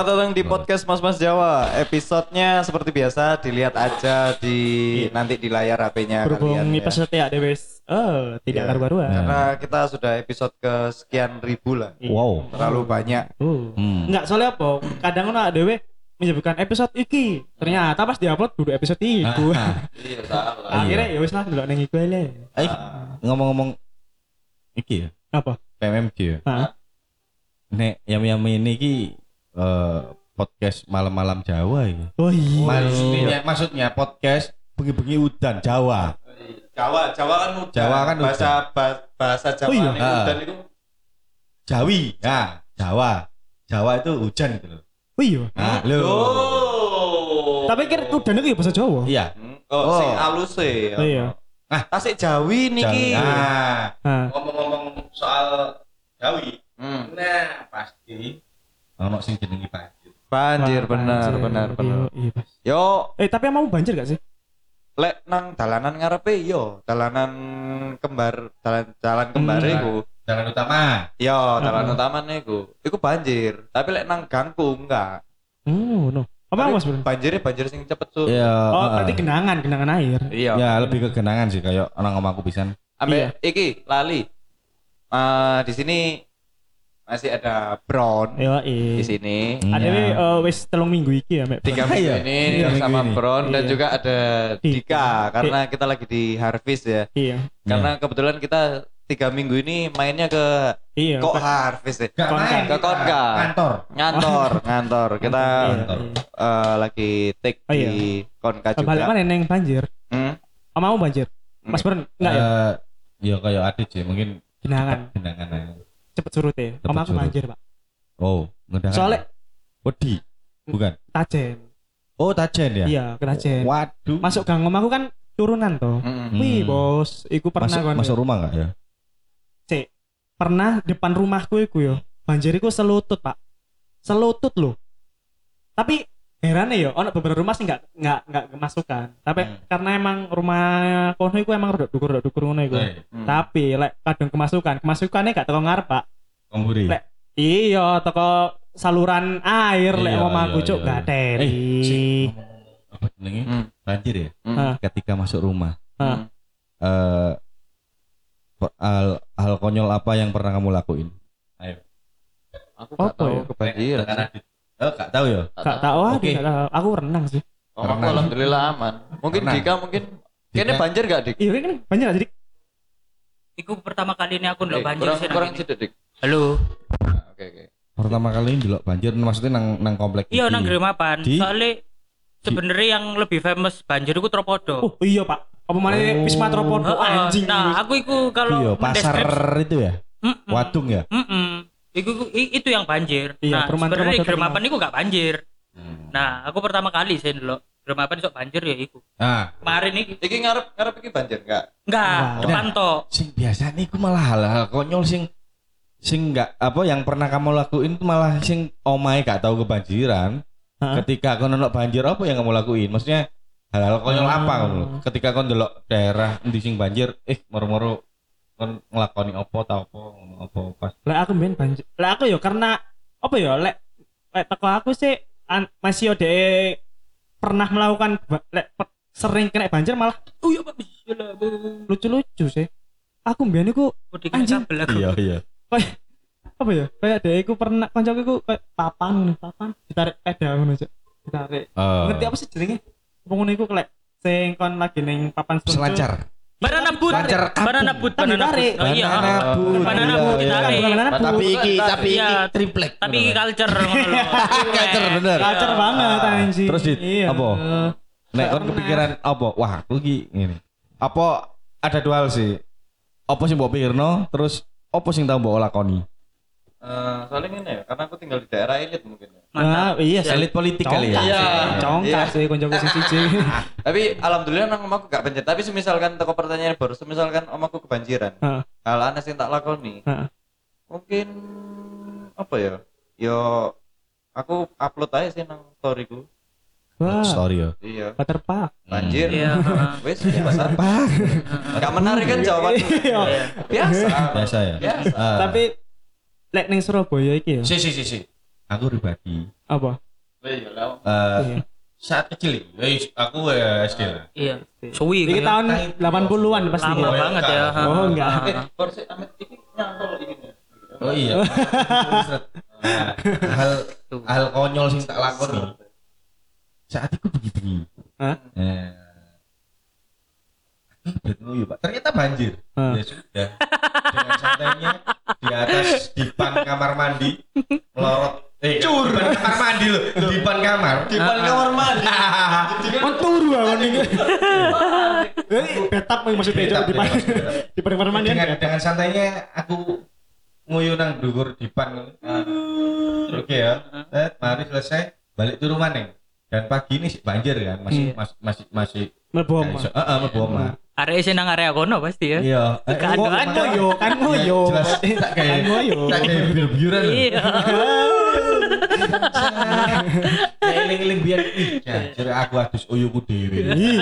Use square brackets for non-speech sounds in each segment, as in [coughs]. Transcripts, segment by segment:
Selamat datang di podcast Mas Mas Jawa. Episodenya seperti biasa dilihat aja di nanti di layar HP-nya berhubung kalian. ya. episode ya dewes oh tidak Iya. karu-karuan Karena kita sudah episode ke sekian ribu lah. Iya. Wow. Terlalu banyak. Oh. Hmm. enggak soalnya apa kadang ono dewe menyebutkan episode iki ternyata pas diupload dulu episode iku Ah, [laughs] Iya, salah. akhirnya ya wis lah ndelok nang iku ae eh, ngomong-ngomong iki ya, apa PMMG ya. Nek yam yam ini ki eh, podcast malam-malam Jawa ya. oh iya Maksudnya, maksudnya podcast bengi-bengi udan Jawa. Jawa, Jawa kan udah. Jawa kan bahasa ba- bahasa Jawa Oh iya? ini udan itu Jawi. Nah, Jawa. Jawa itu hujan gitu loh. oh iya Nah, lho. Oh. tapi kira udah itu ya bahasa Jawa Iya. Oh, Oh. sing alus e. Oh, iya. Ah, tasik Jawi niki. Jawi. Nah, Nah, ngomong-ngomong soal Jawi. Hmm. Nah, pasti ono sing jenenge banjir. Banjir banjir. benar Iya, benar. iya. Yo, eh tapi mau banjir gak sih lek nang dalanan ngarepe yo, dalanan kembar, jalan jalan kembar Hmm. iku. Jalan utama. Yo, dalan Hmm. utamane iku. Iku banjir. Tapi lek nang gangku enggak. oh no apa mas bro Banjirnya banjir sing cepet su. Ya, oh heeh. berarti genangan genangan air Iya. ya lebih ke genangan sih kayak orang ngomongku pisan. Ambek iki lali. Eh di sini masih ada Brown ya di iya sini. ada Iya. we, eh, wis telung minggu iki ya Mek. Tiga Iya. minggu ini Tiga minggu sama ini. Brown dan Iya. juga ada Dika. Dika karena kita lagi di Harvest ya. iya Karena kebetulan kita tiga minggu ini mainnya ke iya kok Pak. Harvest ya. Gak Konka. main, Ke Konka. Kantor. Ngantor, ngantor. [laughs] Kita Iya, Kantor. iya. lagi take Oh, iya. di Konka Eh, balik juga. mana neng banjir Hmm. oh, mau banjir mas Bro enggak ya Eh, ya kayak ada sih mungkin genangan genangan aja. Cepet surut ya Cepet om aku surut. banjir pak Oh, ngedangan. soalnya wedi. Bukan. tajen Oh, tajen ya? iya kena tajen Waduh. masuk gang om aku kan turunan toh Mm-mm. Hmm. wih bos iku pernah masuk, kan masuk rumah enggak ya? Cek, pernah depan rumahku iku yo banjir iku selutut pak selutut loh tapi heran ya ono beberapa rumah sih nggak nggak nggak kemasukan tapi Hmm. karena emang rumah kono iku emang rodok dukur rodok dukur ngono iku Eh, Hmm. tapi lek kadang kemasukan kemasukannya gak teko ngarep pak Komburi. Lek, iya teko saluran air lek Iya, iya, cuk iya. gak teri Eh, apa jenenge? Hmm. Banjir ya? Hmm. Ah. Ketika masuk rumah. Ah. Eh hal, hal konyol apa yang pernah kamu lakuin? Aku gak Apa tahu ya? kebanjiran. Karena Oh, gak tahu ya? gak tahu ah Oke. gak tahu aku renang sih Oh, aku Renang. alhamdulillah aman. Mungkin Renang. Dika mungkin. Kayaknya banjir gak Dik? iya kan banyak gak jadi Iku pertama kali ini aku ndelok Eh, banjir kurang sih nang kurang situ Dik. Halo. Nah, Oke oke. Pertama kali ini delok banjir maksudnya nang nang komplek Iya nang Gremapan. Di- Soalnya sebenarnya yang lebih famous banjir iku Tropodo. oh iya pak apa mana Oh. Wisma Tropodo Heeh. anjing Nah, aku iku kalau Iya, pasar itu ya? Mm-mm. Wadung ya? Mm-mm. Iku, iku- itu yang banjir. Iya, nah, perumahan sebenarnya Gremapan iku gak banjir. Hmm. Nah, aku pertama kali sih ndelok Gremapan sok banjir ya iku. Nah, Kemarin iki Iki ngarep ngarep iki banjir enggak? enggak, Enggak. depan tok. sing biasa nih malah hal-hal konyol sing sing nggak apa yang pernah kamu lakuin itu malah sing omai gak tahu kebanjiran Hah? ketika kau nonton banjir apa yang kamu lakuin maksudnya hal-hal konyol Hmm. apa kamu ketika kau ndelok daerah di sing banjir eh moro-moro kon ngelakoni opo tau opo opo pas lek aku main banjir lek aku ya karena apa ya lek lek teko aku sih an, masih ada pernah melakukan lek pe- sering kena banjir malah Oh iya, Pak. Iya lah, Bu. lucu-lucu sih aku mbien iku Anjing. aku. iya iya apa ya kayak ada iku pernah kancaku iku kayak papan nih papan ditarik pedal ngono aja ditarik Eh, ngerti apa sih jenenge apa ngono iku lek sing kon lagi ning papan selucu. selancar Banana boot. Lancar kampung. Banana boot, banana boot. Oh iya. Banana boot. Banana Iya, boot iya. ditarik. Bukan banana boot. tapi iki tapi iya. iki triplek Tapi iki culture ngono lho. [laughs] Culture, bener. Culture banget anjing Terus, iya. apa? Nek kon kepikiran apa? Wah, aku iki ngene. Apa ada dua hal sih. Apa sih mbok pikirno, terus apa sing tau mbok lakoni? Eh, soalnya ini ya, karena aku tinggal di daerah elit mungkin ya. Nah, iya sih. Elit politik kali ya. Congkak Iya. Congkak Iya. sih koncoku sing siji. Tapi alhamdulillah nang omahku gak banjir. Tapi semisalkan toko pertanyaan baru, semisalkan omahku kebanjiran. Heeh. Hal aneh sing tak lakoni. Heeh. Mungkin apa ya? Yo aku upload aja sih nang storyku. Wah, Sorry ya. Iya. waterpark. Banjir. Iya, [laughs] heeh. Wes biasa. Apa? Gak menarik kan [laughs] jawaban. Iya. Biasa. Biasa ya. Biasa. Ah. Tapi lek ning Surabaya iki ya. si si si si. aku pribadi Apa? eh, Iya. saat kecil eh, aku ya SD lah Iya. Suwi Ini kan ya. tahun 80-an pasti. lama ya? banget ya. Oh, enggak. [laughs] oh iya [laughs] Nah, hal hal konyol sing tak lakoni saat itu bengi-bengi Hah? Eh, pak. Ternyata banjir. Ah. ya sudah. Dengan santainya di atas dipan kamar mandi melorot. Eh cur dipan kamar mandi loh. Dipan kamar. Dipan kamar mandi. Kon turu aku ning. Eh, betap maksudnya Betap, Cok, di betap, [laughs] di kamar mandi dengan, kan. dengan santainya aku nguyu nang dhuwur dipan. Oke ya. Set, mari selesai. Balik ke rumah neng dan pagi ini sih banjir kan masih Hmm. masih masih masih iso- Heeh, mlebu Area sini nang area kono pasti ya. Iya. Eh, Kan kok- kan makanya- yo, kan ngoyo. Jelas tak kayak Kan ngoyo. tak kayak bir-biran lho. Iya. Ya eling-eling biyen ih, jajir aku adus uyuku dhewe. Ih,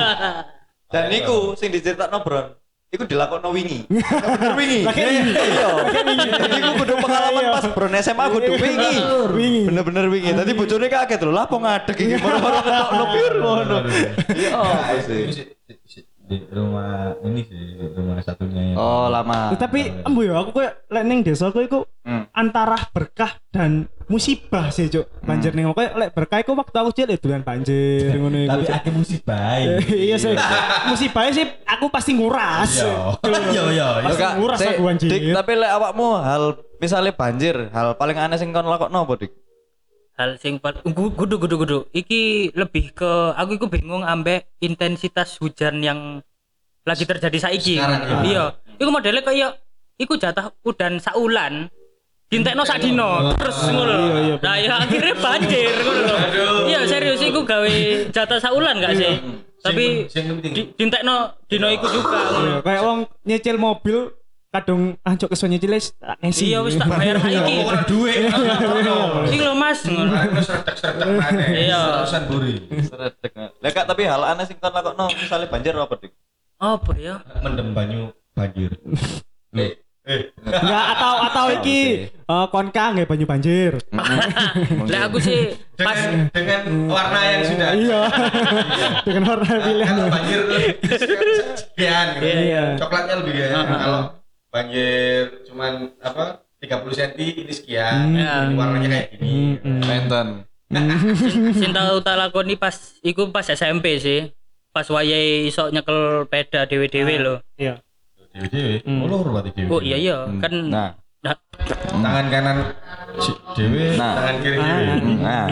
Dan niku sing diceritakno Bron. Iku dilakokno wingi. Bener wingi. Iya. Jadi iku kudu pengalaman Iya. pas Bron SMA kudu wingi. Wingi. Bener-bener wingi. Tadi bojone kaget lho, lah apa ngadeg iki moro-moro ketokno pir ngono. Iya, di rumah ini sih di rumah satunya yang Oh, lama. Tapi embu yo aku kayak lek ning desaku iku Hmm. antara berkah dan musibah sih, Cuk. Banjir ning kayak lek berkah iku waktu aku cilik dolan banjir [laughs] ngono iku. tapi akeh musibah [laughs] iya sih. Musibahnya sih aku pasti nguras. iya [laughs] iya iya Yo, Pasti Kak, nguras aku anjir. Dik, tapi lek awakmu hal misalnya banjir, hal paling aneh sing kon lakokno apa, Dik? Hal sing gudu gudu gudu. Iki lebih ke aku iku bingung ambek intensitas hujan yang lagi terjadi saiki. Sekarang, ya. Iya. Iku modelnya kayak iku jatah udan saulan. Dintekno sak dino terus ngono lho. Iya, iya, Nah, ya akhirnya banjir ngono lho. Iya, serius iku gawe jatah saulan gak sih? Tapi dintekno dino iku juga ngono. Iya, kayak wong nyicil mobil kadung ancok kesuwen nyicil wis tak ngisi. Iya wis tak bayar saiki. ora duwe Iki lho Mas. Iya. Urusan buri. Lek Kak, tapi hal aneh sing kon lakokno misalnya banjir apa, Dik? Apa ya? Mendem banyu banjir. Eh, eh. Enggak atau atau iki eh konka nggak banyu banjir. Lah aku sih pas dengan dengan warna yang sudah Iya. Dengan warna pilihan. kalau banjir [laughs] sekian gitu. Iya. coklatnya lebih ya kalau banjir cuman apa 30 cm ini sekian Hmm. ini warnanya kayak gini Hmm, hmm. Penten. [laughs] sing tau tak lakoni pas iku pas SMP sih. Pas wayahe iso nyekel peda dewe-dewe lho. Iya. dewe Hmm. oh lho berarti dewe Oh iya iya, kan Nah, nah, tangan kanan si dewe Nah. tangan kiri dewe nah.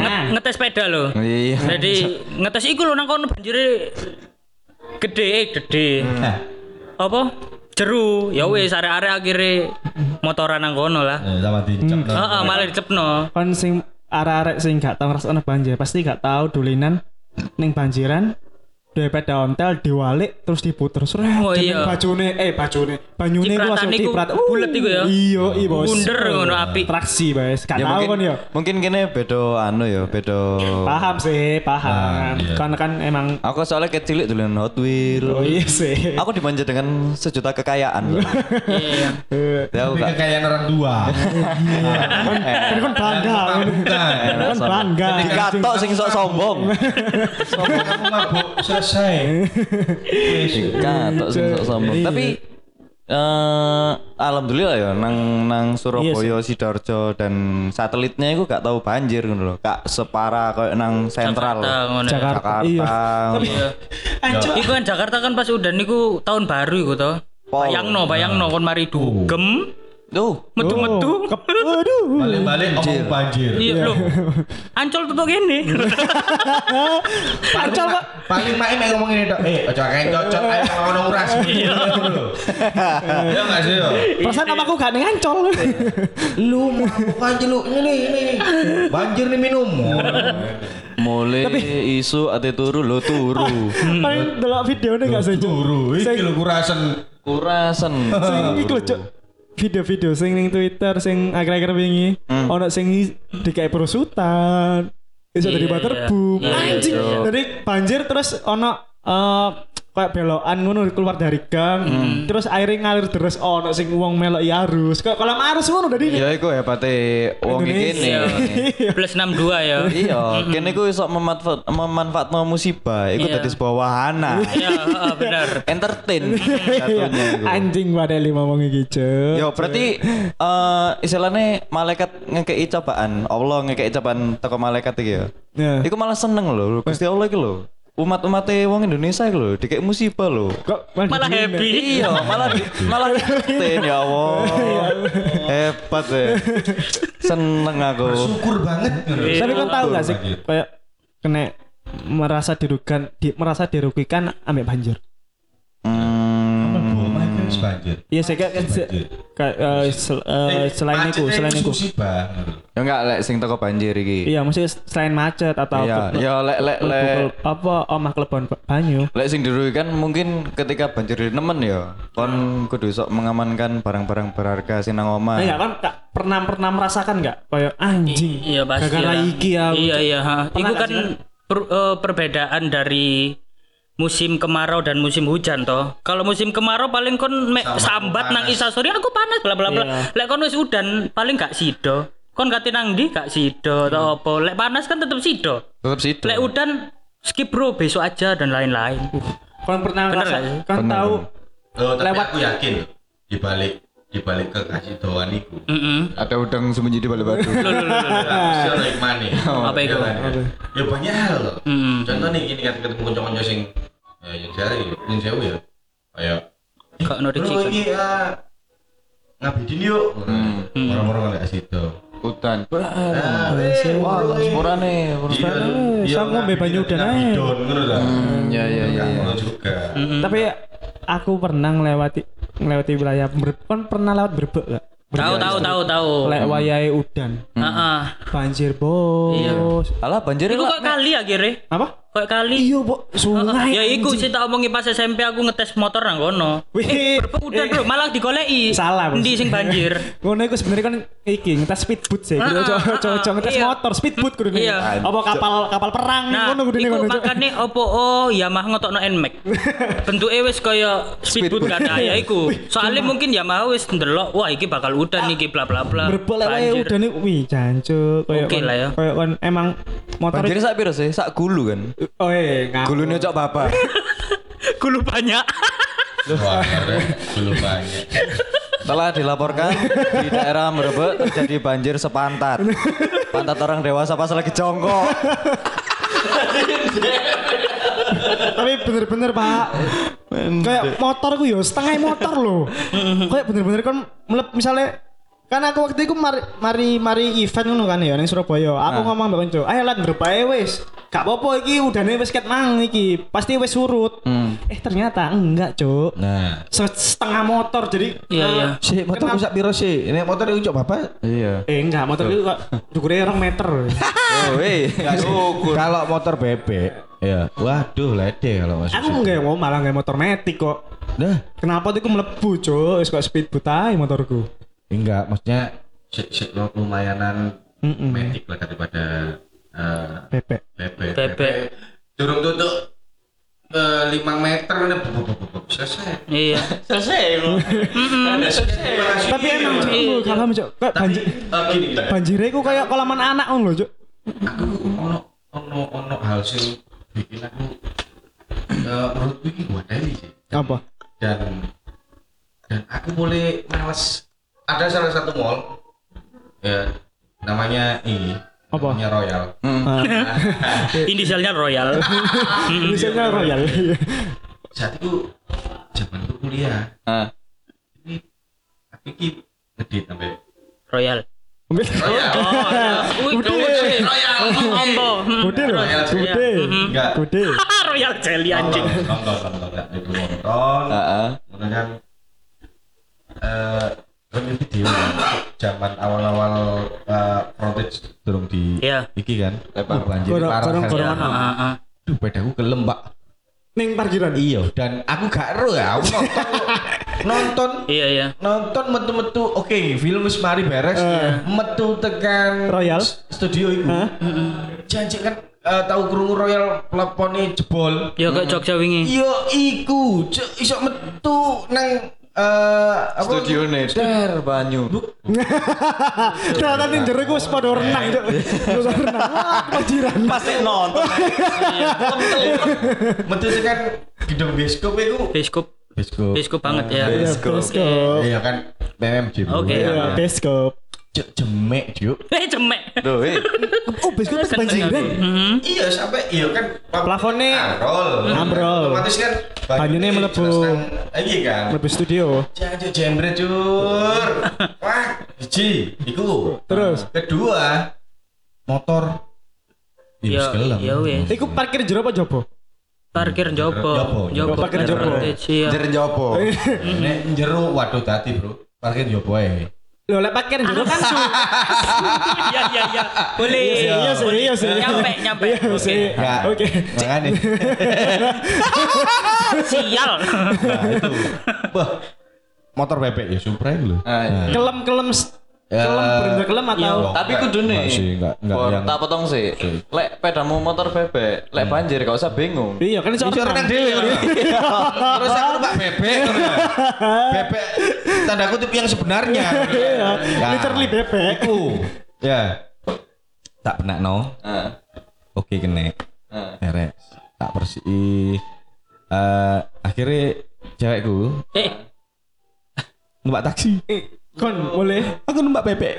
Nah, ngetes peda lho. Iya. Jadi ngetes iku lho nang kono banjire gede eh, gede. nah Apa? Jeru. Ya wis arek-arek akhirnya motoran nang kono lah. eh, sama dicap Heeh, malah dicepno. kon sing arek-arek sing gak tau ngrasakno banjir pasti gak tau dolenan ning banjiran Dua peda ontel diwalik terus diputer seret Oh, iya. bajune eh bajune banyune iku langsung iku ciprat bulet iku ya? iya iya bos Bunder ngono apik. traksi guys gak Ya tau mungkin, kan ya mungkin kene bedo anu ya, bedo paham sih paham Ah, iya. kan kan emang Aku soalnya kecil dulu Hot Wheels. oh iya sih Aku dimanja dengan sejuta kekayaan. Iya. Eh, gak? kekayaan orang tua kan kan bangga kan bangga Dikatok sing sok sombong. sombong kamu mabuk selesai [laughs] Dikatok sing sok sombong. Iya. Tapi eh alhamdulillah ya nang nang Surabaya, Sidoarjo dan satelitnya itu gak tahu banjir ngono lho. Gak separah kayak nang sentral. Jakarta. Jakarta, Jakarta. iya. Iya. Iku kan Jakarta kan pas udah niku tahun baru iku to. Bayangno, bayangno kon mari dugem, Tuh, metu-metu. Oh, waduh balik-balik omong banjir. Iya lho. Ancol tutuk kene. [laughs] Ancol pak. paling mak mek ngomong ini dok. Eh ojo kayak cocok ayo ngono [laughs] nguras. Iya. Iya nggak sih yo perasaan apa aku gak ning ancol. Lu mabuk aja lu. Ini nih ini. Banjir nih minum. Mulai isu ate turu lo turu. [laughs] paling delok videonya gak sih turu iki lu kurasen Kurasen. sing iku lho. Video-video sing ning Twitter sing akhir-akhir wingi Hmm. ono sing dikai perusutan iso dari Iya, waterboom iya. Iya, anjing iya. dari banjir terus ono eh kayak belokan ngono keluar dari gang terus airnya ngalir terus ono sing wong melok arus kayak kolam arus ngono dari ini Ya iku hebatnya wong iki kene. [laughs] plus 62 ya Iya, kene iku iso memanfaat memanfaatno musibah, iku Iya. dadi sebuah wahana. iya heeh, bener [laughs] Entertain iku. anjing wadah lima wong iki Cuk. Yo berarti eh istilahnya malaikat ngekei cobaan, Allah ngekei cobaan teko malaikat iki ya. Ya. Iku malah seneng loh, Gusti Allah iki lho. Umat-umat wong Indonesia lho, dikek musibah lho. kok malah digini? happy Iya, malah malah [laughs] entertain ya Allah. Hebat ya. Seneng aku. Syukur banget. Tapi kan tahu gak sih kayak kena merasa dirugikan di, merasa dirugikan ambek banjir Hmm. Banjir. iya saya kayak se- Banjir. kayak eh, sel- eh, selain itu selain itu. Ya enggak lek sing teko banjir iki. iya maksudnya selain macet atau Iya, ya lek lek lek apa omah kelebon banyu Lek sing dirugikan mungkin ketika banjir di nemen ya, kon kudu sok mengamankan barang-barang berharga sing nang omah. Nah, ya kan pernah pernah merasakan nggak kayak anjing iya pasti gara-gara iki ya iya iya nggak kan per- eh, perbedaan dari musim kemarau dan musim hujan toh. Kalau musim kemarau paling kon me- sambat panas. nang isasori aku panas bla bla bla. Iya. lek kon wis udan paling gak sido kon kate nang ndi? Gak sido atau apa? Lek panas kan tetep sido Tetep situ. lek udan skip bro besok aja dan lain-lain. Kan pernah Bener ngerasa kan tahu Oh, tapi Lewat- aku yakin di balik di balik kekasih doan itu. Mm-mm. ada udang sembunyi di balik batu. Loh, loh, loh, loh, loh. Pasti ono hikmahnya. Apa itu? Ya? Ya banyak hal loh. Mm-mm. Contoh nih gini kan ketemu kanca-kanca sing ya yang jare yang sewu ya. Kayak Kok no Bro kan? iki ah, ngabidin yuk. Orang-orang nggak situ. Hutan. Ah, Wah, sepurane. Iya, Eh, iya, sama ngombe banyu udan ae. ngabidon, ngono lah. Ya ya ya. Ya. tapi aku pernah ngelewati ngelewati wilayah Ber- kan pernah lewat berbek gak Tahu tahu tahu tahu. lek wayahe udan. Heeh. banjir bos. Alah banjir Iku kok kali akhirnya? apa Kok kali? iya bo sungai Ya iku sih tak omongi pas SMP aku ngetes motor nang kono. Wih. Eh, udah bro, malah digoleki. Salah. Endi sing banjir? [laughs] ngono iku sebenarnya kan iki ngetes speedboat sih Ah, kudu ah, ah, ojo ojo ngetes iya. motor speedboat kudu nih Iya. apa kapal kapal perang Nah, ngono kudu nih iku ngono Cok. makane opo oh Yamaha ngotokno NMAX. [laughs] Bentuke wis kaya speedboat kan ya iku. Soalnya mungkin Yamaha wis ndelok wah iki bakal udan iki bla bla bla. berbek lek wae udan iku wih jancuk koyo Oke kon- lah ya. koyo kon emang motor Banjir sak piro sih? Sak gulu kan. oh eh ngap Gulune cok bapak. [laughs] Gulu banyak. Wah, belum banyak. Telah dilaporkan di daerah Merebek terjadi banjir sepantat. Pantat orang dewasa pas lagi jongkok. tapi bener-bener pak kayak motor ku yo setengah motor loh kayak bener-bener kan melep misalnya kan aku waktu itu mari mari mari event ngono kan ya ning Surabaya. Aku ngomong mbak konco ayo lan berbae wis. Gak apa-apa iki udane wis ket mang iki pasti wis surut. Eh ternyata enggak cuk. Nah, Se- setengah motor jadi Iya iya. si motor rusak piro sih? Ini motor itu cok bapak? Iya. eh enggak motor itu kok dukure orang meter. [laughs] Oh, weh. Kalau motor bebek, ya, waduh lede kalau masuk. aku enggak mau malah enggak motor metik kok. Dah, kenapa tuh aku melebu cuk? Wis kok speedboat ae motorku enggak, maksudnya shit shit lumayanan Mm-mm. medik lah daripada eh, bebek bebek. Bebek. Durung tutup eh, lima meter udah bu- bu- bu- bu- selesai. Iya. Selesai loh. tapi emang cuk kayak tapi banjir eh, gini gini. banjirnya ku kayak kolaman anak ngono lho cuk Aku ono ono ono hal sing bikin aku menurutku ini buat dari sih. apa dan dan aku mulai males ada salah satu mall ya namanya ini Apa? namanya Royal [laughs] Inisialnya Royal. misalnya royal saat itu zaman itu kuliah Ah. ini aku ini ngedit sampai Royal. Royal Oh, ya. Udah. gede. Royal Ombo. Hmm. Gede loh, Royal gede, enggak gede. [laughs] Royal Jelly anjing. nonton nonton nonton itu nonton Heeh. kemudian eh review video zaman awal-awal eh, frontage durung di Iya. iki kan Lebar. Uh, banjir parah gorong- kan. Ah, ah, ah. Duh, pedaku kelem, Pak. Ning parkiran. Iya, dan aku gak ero ya, aku nonton [laughs] nonton Iya iya. nonton metu-metu oke film wis mari beres Eh. metu tekan Royal? studio itu Hah? janji kan eh, tahu krungu royal plafone jebol. Ya kayak Jogja wingi. Yo iku, iso metu nang eh apa? Studio nih, der banyu. Ternyata ning jero iku wis padha renang, Cuk. Wis renang. Kebanjiran. Pasti nonton. Metu tekan gedung bioskop iku. Beskop. Bioskop. Beskop banget ya. Iya, Bioskop. bioskop. Iya kan. Oke. Iya, bioskop. Cuk jemek, Juk. [laughs] Eh cemek. Duh, eh. Oh, bioskop kebanjiran. Hmm. Iya sampai iya kan Plafonnya ambrol. ambrol. Otomatis kan Banyune nang- Iya kan. Lebih studio. Jangan jembret cur. Wah, biji. Iku. Terus? Kedua, motor. Ya ya wes. Iku parkir jero apa jopo? Parkir jopo. Jopo. Jopo. Parkir jopo. Iya. Jer jopo. Nek jero waduh tadi, Bro. Parkir yo boy. Lho, lek parkir jero kan su. Iya iya iya. Boleh. Iya sih, iya sih. Nyampe nyampe. Iya Oke. sih. Oke. Makanya. [laughs] Sial. Nah, itu. Wah. Motor bebek ya Supra itu lho. Ah, iya. Kelem-kelem Ya. kelem bener kelem atau Tapi kudu nih. Enggak sih, enggak enggak yang tak potong sih. Lek pedamu motor bebek, lek banjir gak usah bingung. Iya kan iso renang dhewe. Terus aku numpak bebek. ngono. Bebek tanda kutip yang sebenarnya. Iya, Ya. literally bebek. Iku. Ya. Tak benak no. Ah, Oke kene. Beres. Tak bersih. Eh akhirnya cewekku Eh, numpak taksi. Kon boleh. Aku numpak bebek.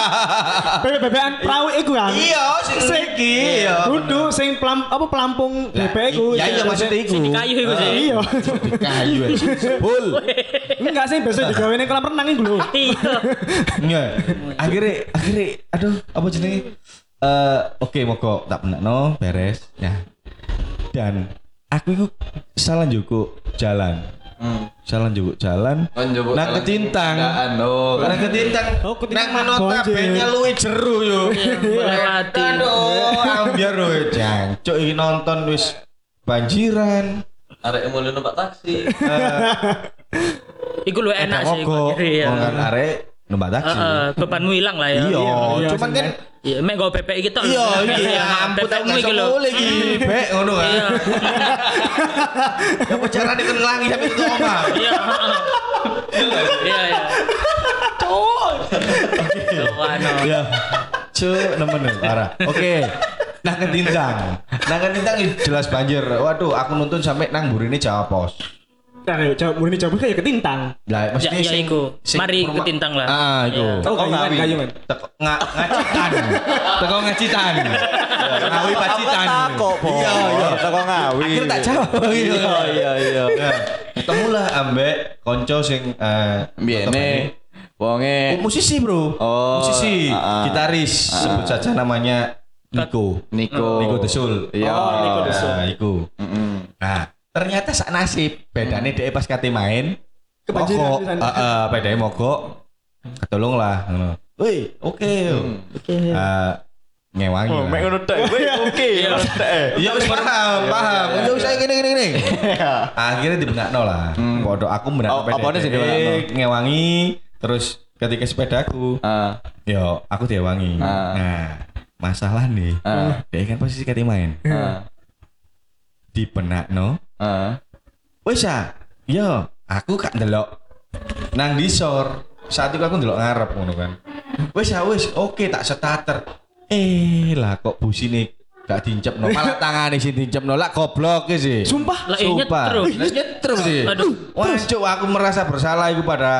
[laughs] Bebek-bebekan perahu iku kan. Iya, sing iki ya. Kudu sing pelam apa pelampung bebek iku. Ya iya maksudnya iku. di kayu iku sih. Iya. Kayu. Bul. [laughs] Enggak sih biasa digawe ning kolam renang iku lho. [laughs] Iya. Iya. Akhirnya akhirnya aduh apa jenenge? Eh oke mogok tak benak no beres ya. Dan aku itu salah njuku jalan. Hmm. Jalan. Kon njupuk Nang jalan ketintang. kendaraan, Oh, Karena ketintang. Oh, ketintang Nang mah notabene luwe jeru yo. melewati. Aduh, ambiar lho jancuk iki nonton wis banjiran. arek mulai numpak taksi. [laughs] Iku lu enak sih. Iya. Oh, kan arek numpak taksi. Heeh, bebanmu hilang lah ya. Iya, iya, cuman kan Iya, mek go iki tok. iya Iya, ampun tak lho. mulai iki bek ngono kan. Iya. Ya apa carane kon ngelangi sampe itu omah. Iya. heeh. Iya, iya. Cowok. Cowok. Ya. Cuk, nemen nih, parah. Oke. Nah ketintang. Nah ketintang jelas banjir. Waduh, aku nuntun sampai nang burine Jawa Pos. Kan yo jawab murni jawab kayak ketintang. Lah, Ya, ya iku. Mari ketintang lah. Ah, iku. Iya. Oh, Teko ngawi. kayuan. Teko nga, ngacitan. Teko ngacitan. Ngawi pacitan. Tako. Iya, iya. Tako ngawi. Akhirnya tak jawab. Iya, iya, iya. Nah, ketemulah ambek konco sing eh Biene wonge Oh, musisi bro Oh, musisi ah, ah. gitaris sebut saja namanya Niko Niko. Niko Desul Iya. Oh, Niko Desul. Nah, iku Mm-mm. nah ternyata sak nasib bedane dia pas kate main mogok di heeh bedane mogok ketolong lah ngono woi oke Oke. Eh, ngewangi Oh, mek ngono tek. Weh, [laughs] oke. Iya wis paham, paham. iya, Ya usah gini gini gini. Akhirnya dibenakno lah. Hmm. Podo aku benakno Oh, apanya sih dibenakno? Ngewangi terus ketika sepedaku, Ah, yo aku diwangi. Ah. Nah, masalah nih. ah, Dia kan posisi kate main. ah, Dibenakno. Ah. Wis ah. Yo, aku gak ndelok nang disor. Saat itu aku ndelok ngarep ngono kan. Wis ah wis, oke tak starter. Eh, lah kok busine gak diincepno, [laughs] malah tangane sing diincepno lah goblok sih. Sumpah. Lah ini terus. Lah nyetrum sih. Aduh. Wah, cuk, aku merasa bersalah iku pada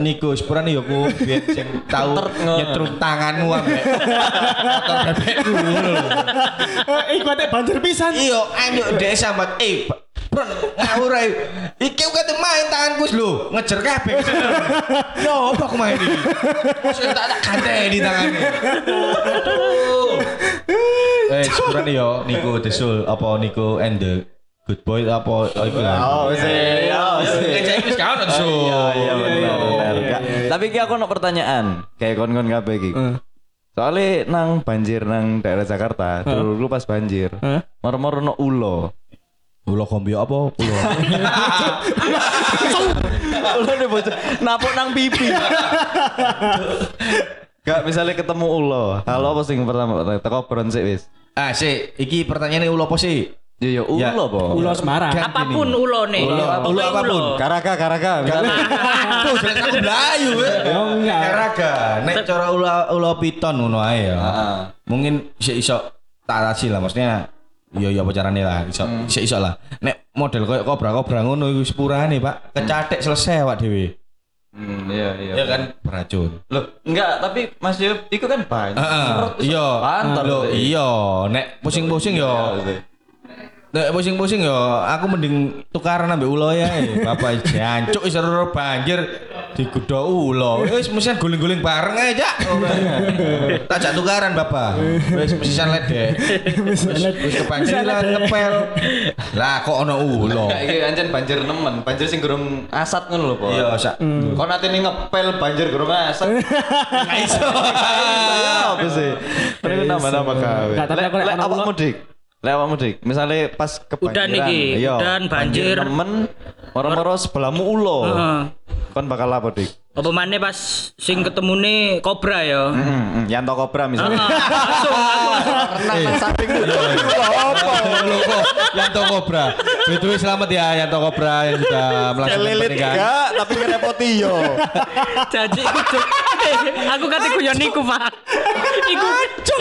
Niko. Sepurane yo aku biyen sing tahu nyetrum tanganmu ambek [laughs] motor bebekku. Eh, banjir pisan. Iya, ayo dek sambat eh Bron, ngawur ae. Iki kate main tanganku lho, ngejer kabeh. Yo, apa aku main iki? Mosok tak tak ganteni tangane. Eh, sepurane yo Niko Desul apa Niko and the Good Boy apa oh, iku. Oh, wis. Oh, wis. Ngejai wis kawan Desul. Iya, iya. Tapi iki aku ono pertanyaan, kayak kon-kon kabeh iki. Soalnya nang banjir nang daerah Jakarta, dulu lu pas banjir. Hah? Moro-moro no ulo. Ulo kombio apa? Ulo. ulo nih bocah napuk nang pipi. Gak misalnya ketemu ulo. Halo apa sing pertama? Teko bron sik wis. Ah, sih, iki pertanyaannya ulo apa sih? Ya ya Ya. ulo po. Ulo Semarang. Apa pun. Ulo, Pokoknya ulo apa pun. Karaga misalnya. Tuh, jelas aku Melayu eh. Ya enggak. Karaga, nek cara ulo ulo piton ngono ae ya. Heeh. Mungkin iso iso tak lah maksudnya Iya iya apa carane lah iso iso, iso lah. Nek model koyo kobra-kobra ngono iku sepurane, Pak. Kecatek selesai awak dhewe. Hmm, iya iya. Ya kan beracun. Loh, enggak, tapi Mas Yop itu kan banyak. Heeh. Iya. Pantar Loh, tuh. iya. Nek pusing-pusing yo. Nek pusing-pusing yo, aku mending tukaran ambek ulo ya. Bapak jancuk wis ora banjir digodho ulo. Wis mesian guling-guling bareng ae, Cak. Tak jak tukaran, Bapak. Wis mesisan ledek. Wis wis kebanjiran ngepel. Lah kok ono ulo. Iki ancen banjir nemen, banjir sing gurung asat ngono lho, Po. Iya, sak. Kok nanti nih ngepel banjir gurung asat. Nggak iso. Ya apa sih? Ini nambah-nambah gawe. Nggak, tapi Lek aku lek ulo- mudik. Misalnya pas kebanjiran. Udan iki, iya, udan, banjir. nemen, moro-moro sebelahmu ulo. Heeh. Kon bakal apa, Dik? Apa maneh pas sing ketemune kobra ya. Hmm, Yanto Kobra misalnya. Langsung aku Renang nang samping ulo. Apa? Ulo kok Yanto Kobra. Itu selamat ya Yanto Kobra yang sudah melaksanakan pernikahan. enggak, tapi ngerepoti yo. [laughs] Janji Cuk. Aku kate guyon niku, Pak. Iku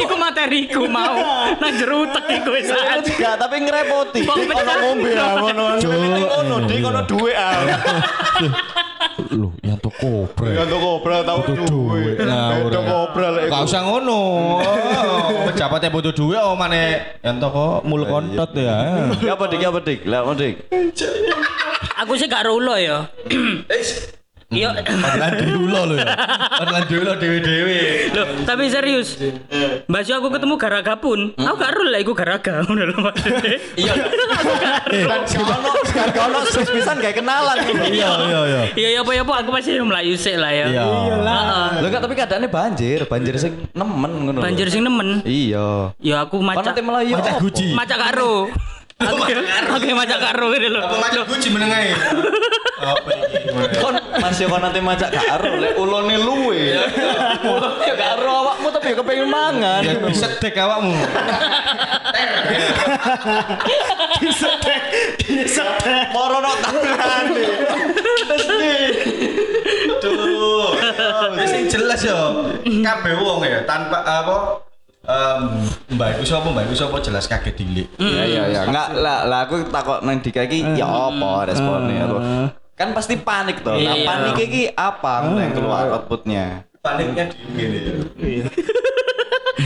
iku materiku mau. Nang jero utek iku wis enggak, tapi ngerepoti. Ono ngombe ah ngono. Ngono, dik ono duwe ah. Loh, Yanto Kobra. Yanto Kobra tau duwe. Yanto Kobra lek. Gak usah ngono. Oh, Pejabat yang butuh duit oh mana Yanto kok mul kontot ya. Ya apa dik, ya apa dik? Lah apa dik? Aku sih gak ulo ya. Iya. Padahal dhewe lo lho ya. Padahal dhewe lo dhewe-dhewe. Loh, tapi serius. Mbak Su aku ketemu garaga pun. Aku gak rul lah iku garaga [laughs] ngono lho maksudnya. Iya. [laughs] Kan ono, sekarang ono sus pisan gak kenalan. Iya iya iya. Iya ya apa ya apa aku masih melayu sik lah ya. Iya. Lho enggak tapi keadaannya banjir, banjir sing nemen ngono. Banjir sing nemen. Iya. Ya aku Kon macak? Gucci. macak karo. Aku macak karo gitu loh. Apa macam guci menengai? Apa iki? Kon masih kon nanti macak karo lek ulone luwe. Ulone ya karo awakmu tapi ya kepengin mangan. Ya bisa tek awakmu. Moro no tangane. Terus di. Tuh. Wis jelas yo. Kabeh wong ya tanpa apa Mbak iku sapa mbak iku sapa jelas kaget dilik. Ya ya ya. Enggak lah lah aku takut nang Dika iki ya apa responnya tuh. Kan pasti panik tuh. Nah, Iya. panik iki apa yang keluar outputnya? Paniknya di gini ya. [laughs]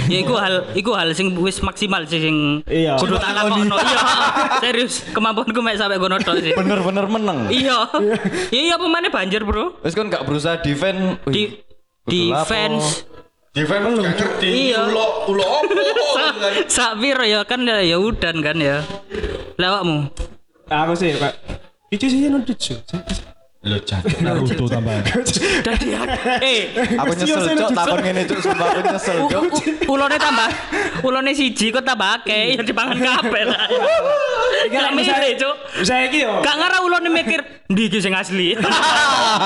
Ya iku hal iku hal sing wis maksimal sih sing Iya. kudu tak lakokno. Iya. [laughs] Serius, kemampuanku mek sampe ngono tok sih. Bener-bener meneng. Iya. Iya iya apa maneh banjir, Bro? Wis kon gak berusaha defend. Di defense Defense gak ngerti. Iya. Ulo ulo opo Sa- [laughs] sak piro ya kan ya ya udan kan ya. Lewakmu. Aku sih, Pak. Itu sih nonton. Lo jancuk Naruto tambahan. [laughs] Dadi eh Aku nyesel cok takon ngene cok sumpah aku nyesel cok. ulone tambah ulone siji kok tambah akeh ya dipangan kabeh lah. Gak milih, Cuk. Saya iki yo. Gak ngarah ulone mikir ndi iki sing asli.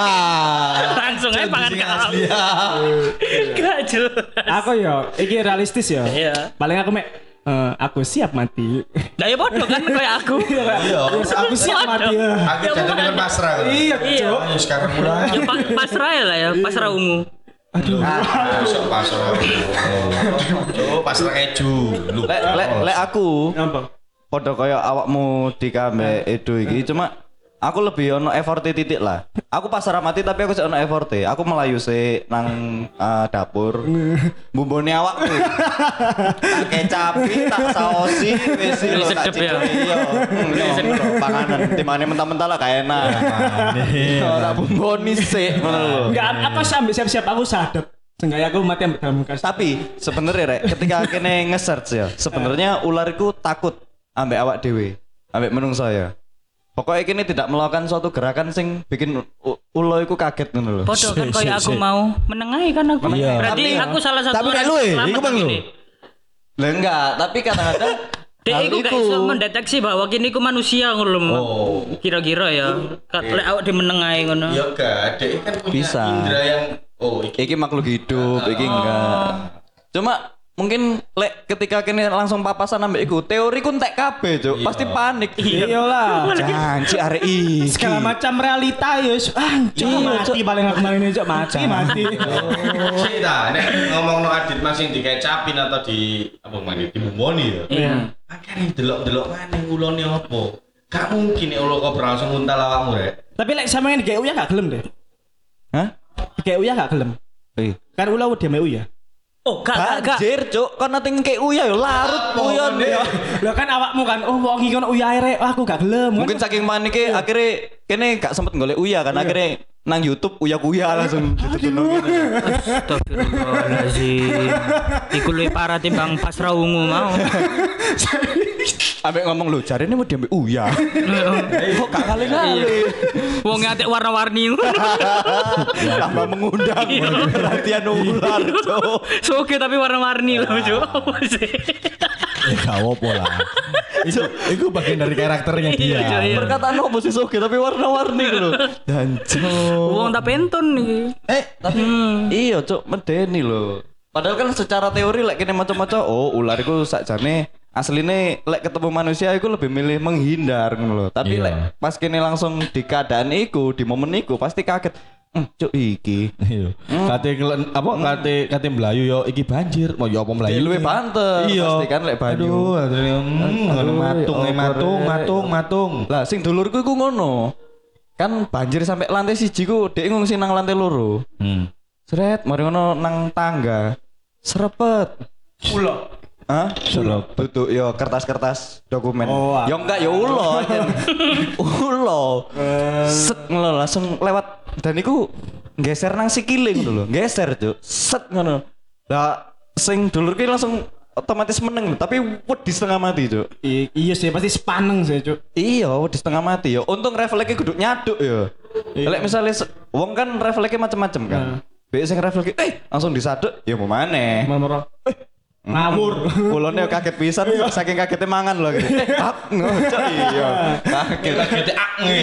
[laughs] Langsung aja pangan kabeh. Gak jelas. Aku yo, iki realistis yo. Iya. Paling aku mek eh, aku siap mati. Lah ya podo kan kayak aku. [laughs] Iya. Yes, aku siap mati. ya. Aku jatuh dengan pasrah. Iya, Iya. Cuk. Ayo sekarang mulai. Ya pa- pasrah ya lah ya, pasrah ungu. Masuk pasrah. Cuk, pasrah keju. Lu. Lek lek lek aku Gampang. podo koyo awakmu di kambe Edo iki cuma aku lebih ono effort titik lah. Aku pasrah mati tapi aku sih ono effort Aku melayu sih nang eh, dapur. [laughs] Bumbone awakku. tak kecapi, tak saosi wis lho tak Sedep ya. iya. Hmm, iya, Panganan timane mentah-mentah lah gak enak. Ora bumboni sik ngono lho. Enggak, aku sambil siap-siap aku sadap. Seenggaknya aku mati ambil dalam kas. Tapi sebenarnya rek, ketika kene nge-search ya, sebenarnya ular iku takut ambek awak dewe, ambek menungso ya. Pokoknya kini tidak melakukan suatu gerakan sing bikin ulo iku kaget ngono lho. Podo kan kayak aku mau menengahi kan aku. Iya. Berarti Tapi- aku salah satu tapi orang kayak lu, eh, iku bang lu. ini. Lah enggak, tapi kadang-kadang [laughs] Dek hal iku gak iso mendeteksi bahwa kini ku manusia ngono lho. Oh. Kira-kira ya. Ka- Lek awak dimenengahi ngono. Ya gak, Dek kan punya Bisa. indera yang oh iki iki makhluk hidup, iki enggak. Cuma mungkin lek ketika kini langsung papasan ambek iku teori ku entek kabeh cuk pasti panik Iya lah. janji arek iki Segala macam realita ya. Ah, cok mati paling aku kemarin cok mati mati. Sik ta, nek ngomong no Adit masing dikecapin atau di apa mana dibumboni ya. Iya. Makanya delok-delok mana ulone apa? Gak mungkin nek ulo kok langsung nguntal awakmu rek. Tapi lek sama yang kayak uya gak gelem deh. hah Kayak uya gak gelem. Kan ulah udah mau uya. Oh, gak gak. Banjir cuk. Kon nanti kayak uya yo larut uyon ya. Lah kan awakmu kan oh wong iki kan uya rek. Aku gak gelem. mungkin saking panike akhirnya kene gak sempet golek uya kan akhirnya nang YouTube uya kuya langsung ditutup Astagfirullahaladzim. Iku luwih parah timbang pas raungu mau. [laughs] Ambek ngomong lu cari ini mau diambil. Uya kok gak kali kali Wong atik warna-warni. [laughs] tambah mengundang perhatian ular cuk Soge tapi warna-warni loh, Cuk. Apa sih? Ya gak apa lah. Itu itu bagian dari karakternya Iya, iya. perkataan apa sih soge? Tapi warna-warni gitu dan Wong tak penton iki. eh tapi iya cuk medeni lho. Padahal kan secara teori lek kene maca-maca oh ular iku sakjane asline lek ketemu manusia iku lebih milih menghindar ngono lho tapi Iya. lek pas kene langsung di keadaan iku di momen iku pasti kaget "Hmm, cuk iki Iya. Kate ngelen- apa kate kate melayu yo iki banjir. Mau yo apa melayu? luwih pantes Iya. pasti kan lek banyu Aduh, aduh, hmm, ngono matung, eh, apa matung, matung, matung. lah sing dulurku iku ngono kan banjir sampai lantai siji ku dhek ngungsi nang lantai loro Hmm. Sret, mari ngono nang tangga. Serepet. ulo. Hah? Serepet. Tutup yo kertas-kertas dokumen. Oh, yo enggak yo ulo. [laughs] ulo. Set ngono langsung lewat dan iku geser nang sikile ngono lho. Geser, Cuk. Set ngono. Lah sing dulur ki langsung otomatis meneng tapi wedi setengah mati, Cuk. Iya sih pasti sepaneng sih cuk. Iya, wedi setengah mati yo. Untung refleksnya kudu nyaduk yo. Lek misalnya wong kan refleksnya macam-macam kan. Biasa sing refleks eh langsung disaduk ya mau maneh. Mamoro. Eh, ngawur. Kulone kaget pisan saking kagetnya mangan loh gitu. [laughs] Hap ngocok iya. Kaget. Kate akne.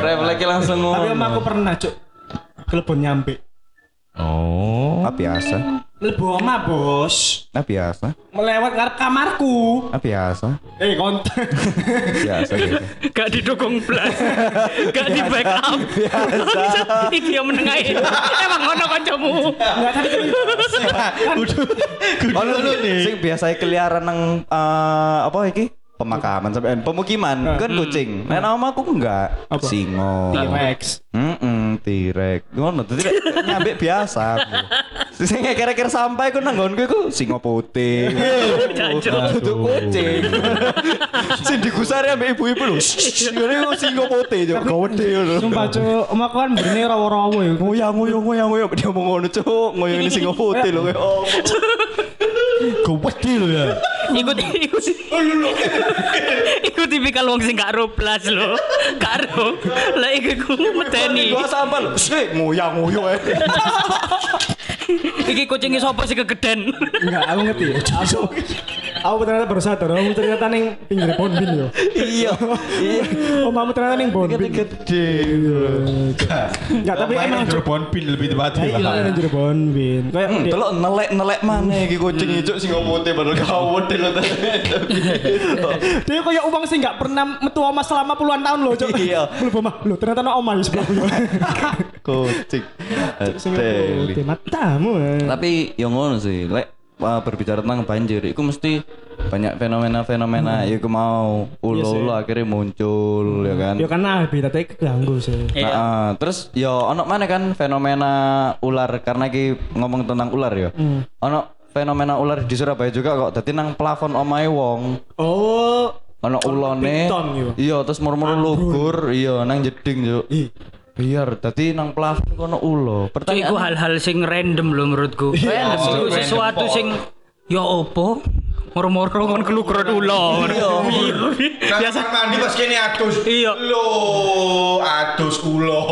Refleksnya langsung Tapi ngono. om aku pernah cuk. Kelebon nyampe. Oh. Ah biasa. Mlebu omah, Bos. Ah biasa. Melewat ngarep kamarku. Ah biasa. Eh, konten. [laughs] Biasa gitu. Gak didukung blas. Gak di backup. Biasa. [laughs] Iki yang menengahi. Emang ngono kancamu. Enggak tapi tapi Ono sing biasa keliaran nang eh, apa iki? Pemakaman sampai pemukiman kan kucing. Nek nama aku enggak. Apa? Singo. T-Rex. Heeh, tirek. Ngono dadi lek nyambek biasa. Sing kira-kira sampai ku nang nggonku iku singa putih. Itu kucing. [laughs] Sing digusari ambek ibu-ibu lho. Ngene kok singa putih yo gawede lho. Sumpah cuk, om aku kan berani rawo-rawo ya. Ngoyang ngoyang ngoyang ngoyang dia ngomong ngono cuk, ngoyang ini singa putih lho. Oh. Gawedi lo ya. Ikut ikut. Ikut tipikal wong sing gak ro blas lho. Gak ro. Lah iki ku medeni. Gua lho. Sik ngoyang ngoyang ae. Iki kucingnya sapa sih kegeden. Enggak, aku ngerti. Aku, aku ternyata baru sadar, kamu ternyata ning pinggir Bonbin yo. Iya. Iya. Oh, kamu ternyata ning Bonbin. Gede. Enggak, tapi emang cuk. Jerbon pin lebih tepatnya. Iya, ning jero Bonbin. Kayak Hmm, delok nelek-nelek maneh iki kucing ijo singa putih padahal gawede lho. dia kayak uang sih nggak pernah metu omah selama puluhan tahun loh, cuk. Iya. Belum omah. Loh, ternyata no omah di sebelahku yo. Kucing. Sing Teli. Matamu. eh. Tapi yang ngono sih, lek berbicara tentang banjir, itu mesti banyak fenomena-fenomena. Ya aku mau ulo-ulo akhirnya muncul, ya kan. Yo karena habitatnya keganggu sih. Iya. Nah, uh, terus yo ono mana kan fenomena ular karena ki ngomong tentang ular ya. Ono fenomena ular di Surabaya juga kok. Dadi nang plafon omahe wong Oh, ono ulone. Iya, terus murmur lugur, iya nang jeding yo. Biar dadi nang plafon kono ulo. Iku Pertanyaan hal-hal sing random lho menurutku. Iku random. sesuatu sing ya opo? Moro-moro kon kelukron ulo. Iya. Biasa mandi pas kene adus. Iya. Lo adus kulo.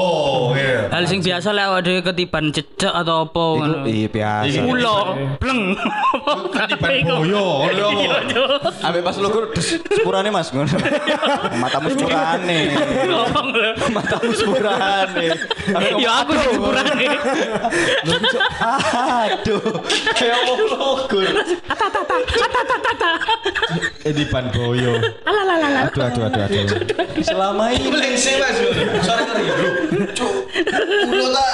Iya. Hal sing biasa lek awake dhewe ketiban cecek atau apa ngono. iya biasa. Ulo, bleng. Ketiban boyo, Iya. Ambek pas lu kur des, sepurane Mas ngono. Matamu sepurane. Matamu sepurane. Ya aku sepurane. Aduh. Kayak mau logur. Ketiban boyo. Aduh aduh aduh aduh. Selama ini Lengse Mas. Sore ngeri lho. Cuk. Ulo tak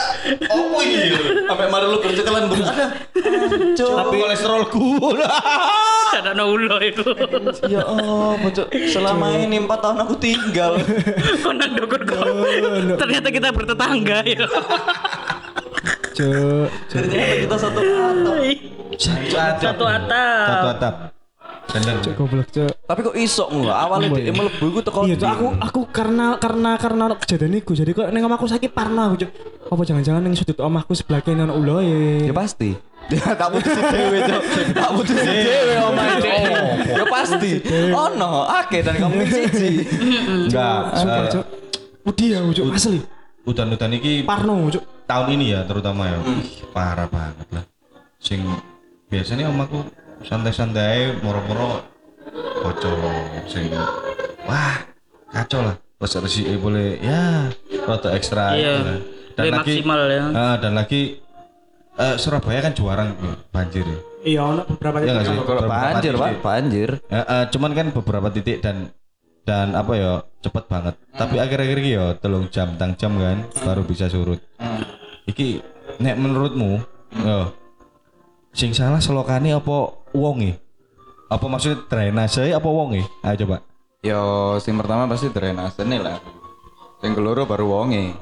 opo iki? sampai mari lu bercekelan buru ada. Tapi kolesterolku. Ada no ulo itu. Ya oh, bocok. Selama ini empat tahun aku tinggal. Kok. Ternyata kita bertetangga ya. Cuk. Ternyata kita satu atap. Satu atap. Satu atap. Bener. Cuk goblok cuk. Tapi kok iso ngono? Awalnya dia mlebu iku teko. Iya, aku aku karena karena karena kejadian iku. Jadi kok ning omahku saiki parno aku, Cuk. Apa jangan-jangan ning sudut omahku sebelah kene ono uloe. Ya pasti. [laughs] Ya tak putusi dhewe, Cuk. Tak putusi dhewe omahe Cuk. Ya pasti. Ono, akeh dan kamu siji. [laughs] Enggak. Sumpah, eh, Cuk. Wedi aku, Cuk. Asli. Udan-udan iki Parno, Cuk. tahun ini ya terutama ya. Ih, Parah banget lah. Sing biasanya omaku santai-santai moro-moro bocor sing wah kacau lah harus sih boleh ya rada ekstra Iya. gitu lah. dan Lebih lagi maksimal ya. ah, dan lagi eh, Surabaya kan juara banjir ya. Iya, ono beberapa Iya sih? titik. Kalau Beberapa banjir, Pak, banjir. Ya, eh, cuman kan beberapa titik dan dan apa ya cepet banget. Tapi akhir-akhir ini ya telung jam, tang jam kan baru bisa surut. Iki nek menurutmu, yo sing salah selokane apa wonge? Apa maksudnya drainase apa wonge? Ayo coba. Yo, sing pertama pasti drainase nih lah. Sing keloro baru wonge.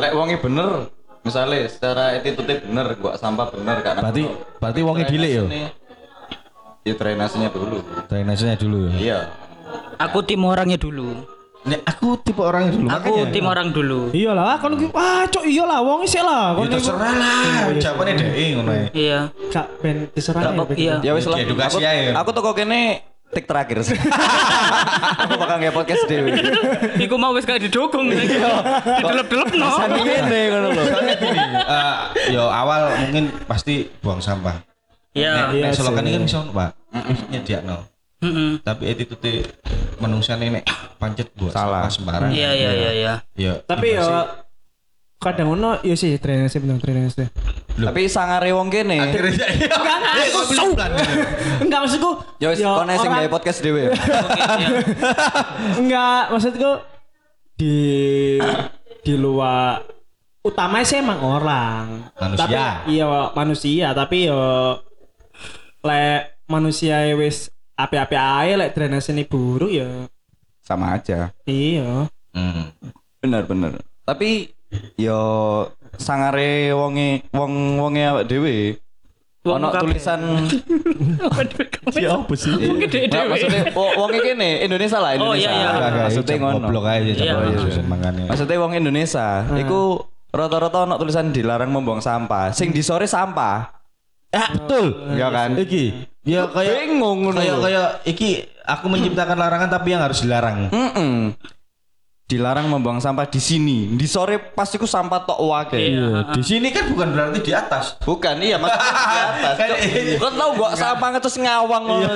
Lek wonge bener, misalnya secara attitude bener, gua sampah bener kan. Berarti berarti wonge dile yo. Ya drainasenya dulu. Drainasenya dulu ya. Iya. Aku tim orangnya dulu. Nek aku tipe orang dulu Aku makanya. tim orang dulu. Iya lah, kon ki wah cok iya lah wong sik lah. Ya Kon terserah lah, jawabannya deh ngono ya. Iya. gak ben diserah. Gak apa- iya. Ya wis lah. Edukasi aku, aja. Aku toko kene tik terakhir sih. [laughs] aku bakal nge podcast dewe. Iku mau wis kayak didukung. Didelep-delep no. Sani ngene ngono lho. Eh, yo awal mungkin pasti buang sampah. Iya. Nek Iya selokan ini kan bisa Pak. Nyediakno. Heeh. Tapi attitude manusia nek pancet buat Salah. sembarang. Iya iya iya iya. Ya, Tapi ya kadang ono ya sih drainase bener drainase. Tapi sangare wong kene. Akhirnya [laughs] Enggak, enggak, aku sok. [laughs] Enggak maksudku. Ya wis ya kono sing gawe podcast dhewe. Iya. [laughs] Enggak, maksudku di di luar utamanya sih emang orang. Manusia. Tapi iya manusia, tapi yo lek manusia wis api-api ae lek drainase ini buruk ya Sama aja. iya. Hmm. Bener bener. Tapi yo sangare wonge wong wonge awake dhewe ono tulisan [laughs] kamu. Siapa sih? Dhewe. Nggak, maksudnya wo- wonge kene Indonesia lah Oh, Indonesia. iya, iya. Maksudnya ngono. Goblok aja Iya, coba iya. Maksudnya wong Indonesia iku rata-rata ono tulisan dilarang membuang sampah. Sing di sore sampah. Ah, betul. Ya kan? Iki. Ya kayak Bingung kayak kayak iki aku menciptakan larangan tapi yang harus dilarang. Mm-mm. Dilarang membuang sampah di sini. Di sore pasti ku sampah tok wake. Iya. Di sini kan bukan berarti di atas. Bukan, iya maksudnya di [laughs] atas. Kan, Cok. iya. Kau tahu gua sampah ngetes ngawang ngono.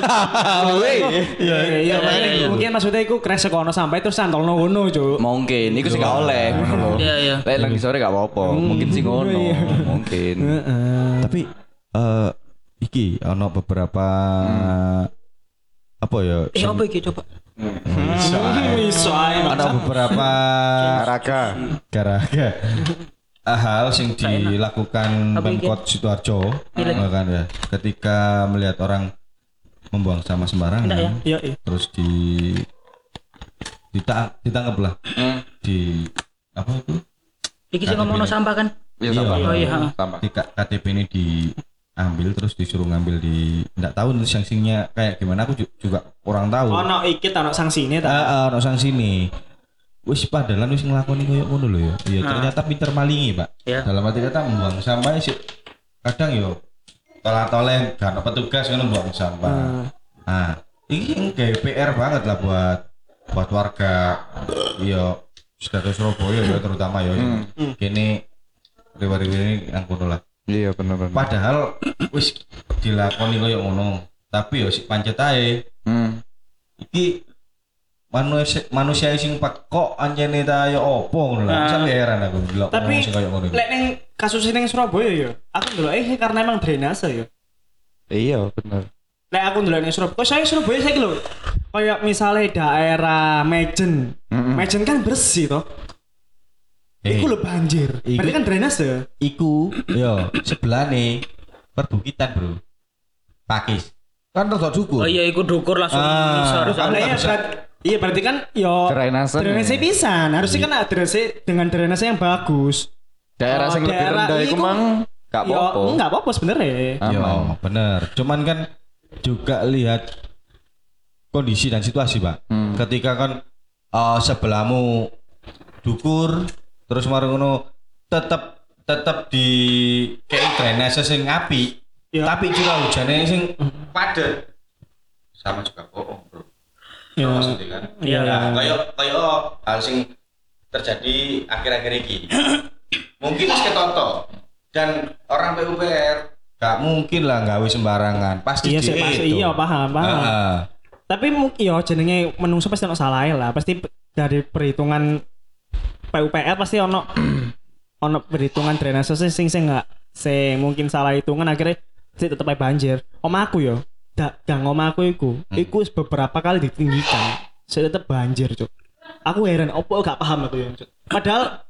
Weh. Iya, iya, iya, iya. mungkin maksudnya iku kresek ono sampai terus santolno ngono, Cuk. Mungkin iku sih gak oleh ngono. Iya iya. Lek di sore gak apa-apa. Mungkin sih ngono. iya. Mungkin. Tapi eh iki ono beberapa apa ya? Eh apa iki coba? Iso ae. Ada beberapa Raga. garaga hal yang dilakukan? Pemkot Sidoarjo kan ya ketika melihat orang membuang sampah sembarangan Enggak ya? Iya, iya. terus di dita ditangkap lah di apa itu Iki sing ngomongno sampah kan? Iya Iya. sampah. Oh iya. Sampah. di K- KTP ini diambil terus disuruh ngambil di enggak tahu nanti sanksinya kayak gimana aku ju- juga kurang tahu. Ono iki ta ono sanksine ta. Ah, ah, ono sanksi nih wis padahal wis ngelakoni koyo ngono lho ya. Iya ternyata pinter malingi pak. Iya. dalam arti kata membuang sampah sih. Kadang yo tolah toleh gak ada petugas kan membuang sampah. Nah ini yang kayak PR banget lah buat buat warga iya sudah Surabaya ya terutama ya. Kini riwa-riwa ini yang kono lah. Iya bener bener. Padahal wis dilakoni koyo ngono. Tapi ya si pancet ae Hmm. iki manusia manusia sing pak kok anjene ta ya opo ngono lah. Sampe heran aku delok Tapi lek ning kasus ning Surabaya ya, aku ndelok eh karena emang drainase ya. Iya bener. Lek aku ndelok ning Surabaya, kok saya Surabaya saya lho. Kayak misalnya daerah Mejen. Mm-mm. Mejen kan bersih toh. Eh, Iku lho banjir. Iku- Berarti kan drainase. iku yo sebelah nih perbukitan bro pakis kan rada dukur Oh iya iku dukur langsung Ah, nggak iya, bisa- berat- iya berarti kan yo Drainase. drainase pisan. Harusnya kan ada drainase dengan drainase yang bagus. Daerah Oh, sing lebih rendah iku iku- mang gak Yo, apa-apa. enggak apa-apa sebenarnya. yo bener cuman kan juga lihat kondisi dan situasi pak Hmm. ketika kan eh, sebelahmu dukur terus mari ngono tetep tetep di kayak drainase sing api Iya. tapi curah hujannya sing padat sama juga bohong bro Ya. maksudnya kan Iya. ya kayak kayak hal sing terjadi akhir-akhir ini [coughs] mungkin wis ketoto dan orang PUPR gak mungkin lah gawe sembarangan pasti Iya sih, pasti iya paham, paham. Heeh. Tapi mungkin yo jenenge menungso pasti ono salah lah. Pasti dari perhitungan PUPR pasti ono [clears throat] ono perhitungan drainase sing sing sing enggak sing mungkin salah hitungan akhirnya sih tetep banjir. Omaku yo, dak gang omaku iku, iku wis beberapa kali ditinggikan. Saya tetep banjir, Cuk. Aku heran opo gak paham aku ya, Cuk. Padahal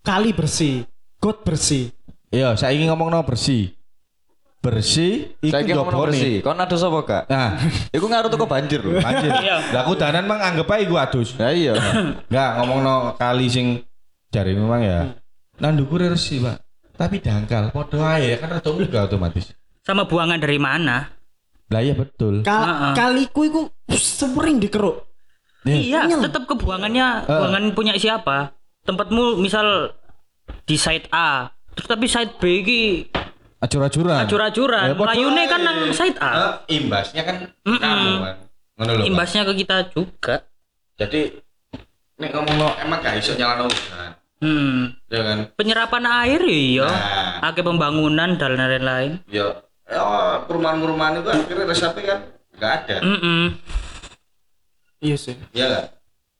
kali bersih, got bersih. iya saya ingin ngomong no bersih bersih iku Saiki ngomong bersih. Kon ada sapa gak? nah [laughs] Iku ngaruh teko banjir lho. anjir [laughs] Iya. lah aku danan mang anggap aja iku adus Ya iya. Enggak ngomong no kali sing jari memang ya. Nang dhuwure resi, Pak. Tapi dangkal, podo ae kan rada enggak otomatis. Sama buangan dari mana? Lah iya betul. Kal Heeh. kaliku iku sering dikeruk. Iya, Nyel. tetap ke buangannya, buangan punya siapa? Tempatmu misal di site A, terus tapi site B iki Acur-acuran. acur-acuran. Eh, podo Layune ae. kan nang site A. Eh, imbasnya kan Mm-mm. kamu kan. Pak. Imbasnya ke kita juga. Jadi nek ngomong no emang gak iso nyalano hujan. Hmm. Ya kan? Penyerapan air iya. Nah, Akeh pembangunan dan lain-lain. ya ya perumahan-perumahan itu akhirnya resepnya kan gak ada. Mm Iya sih. Iya enggak?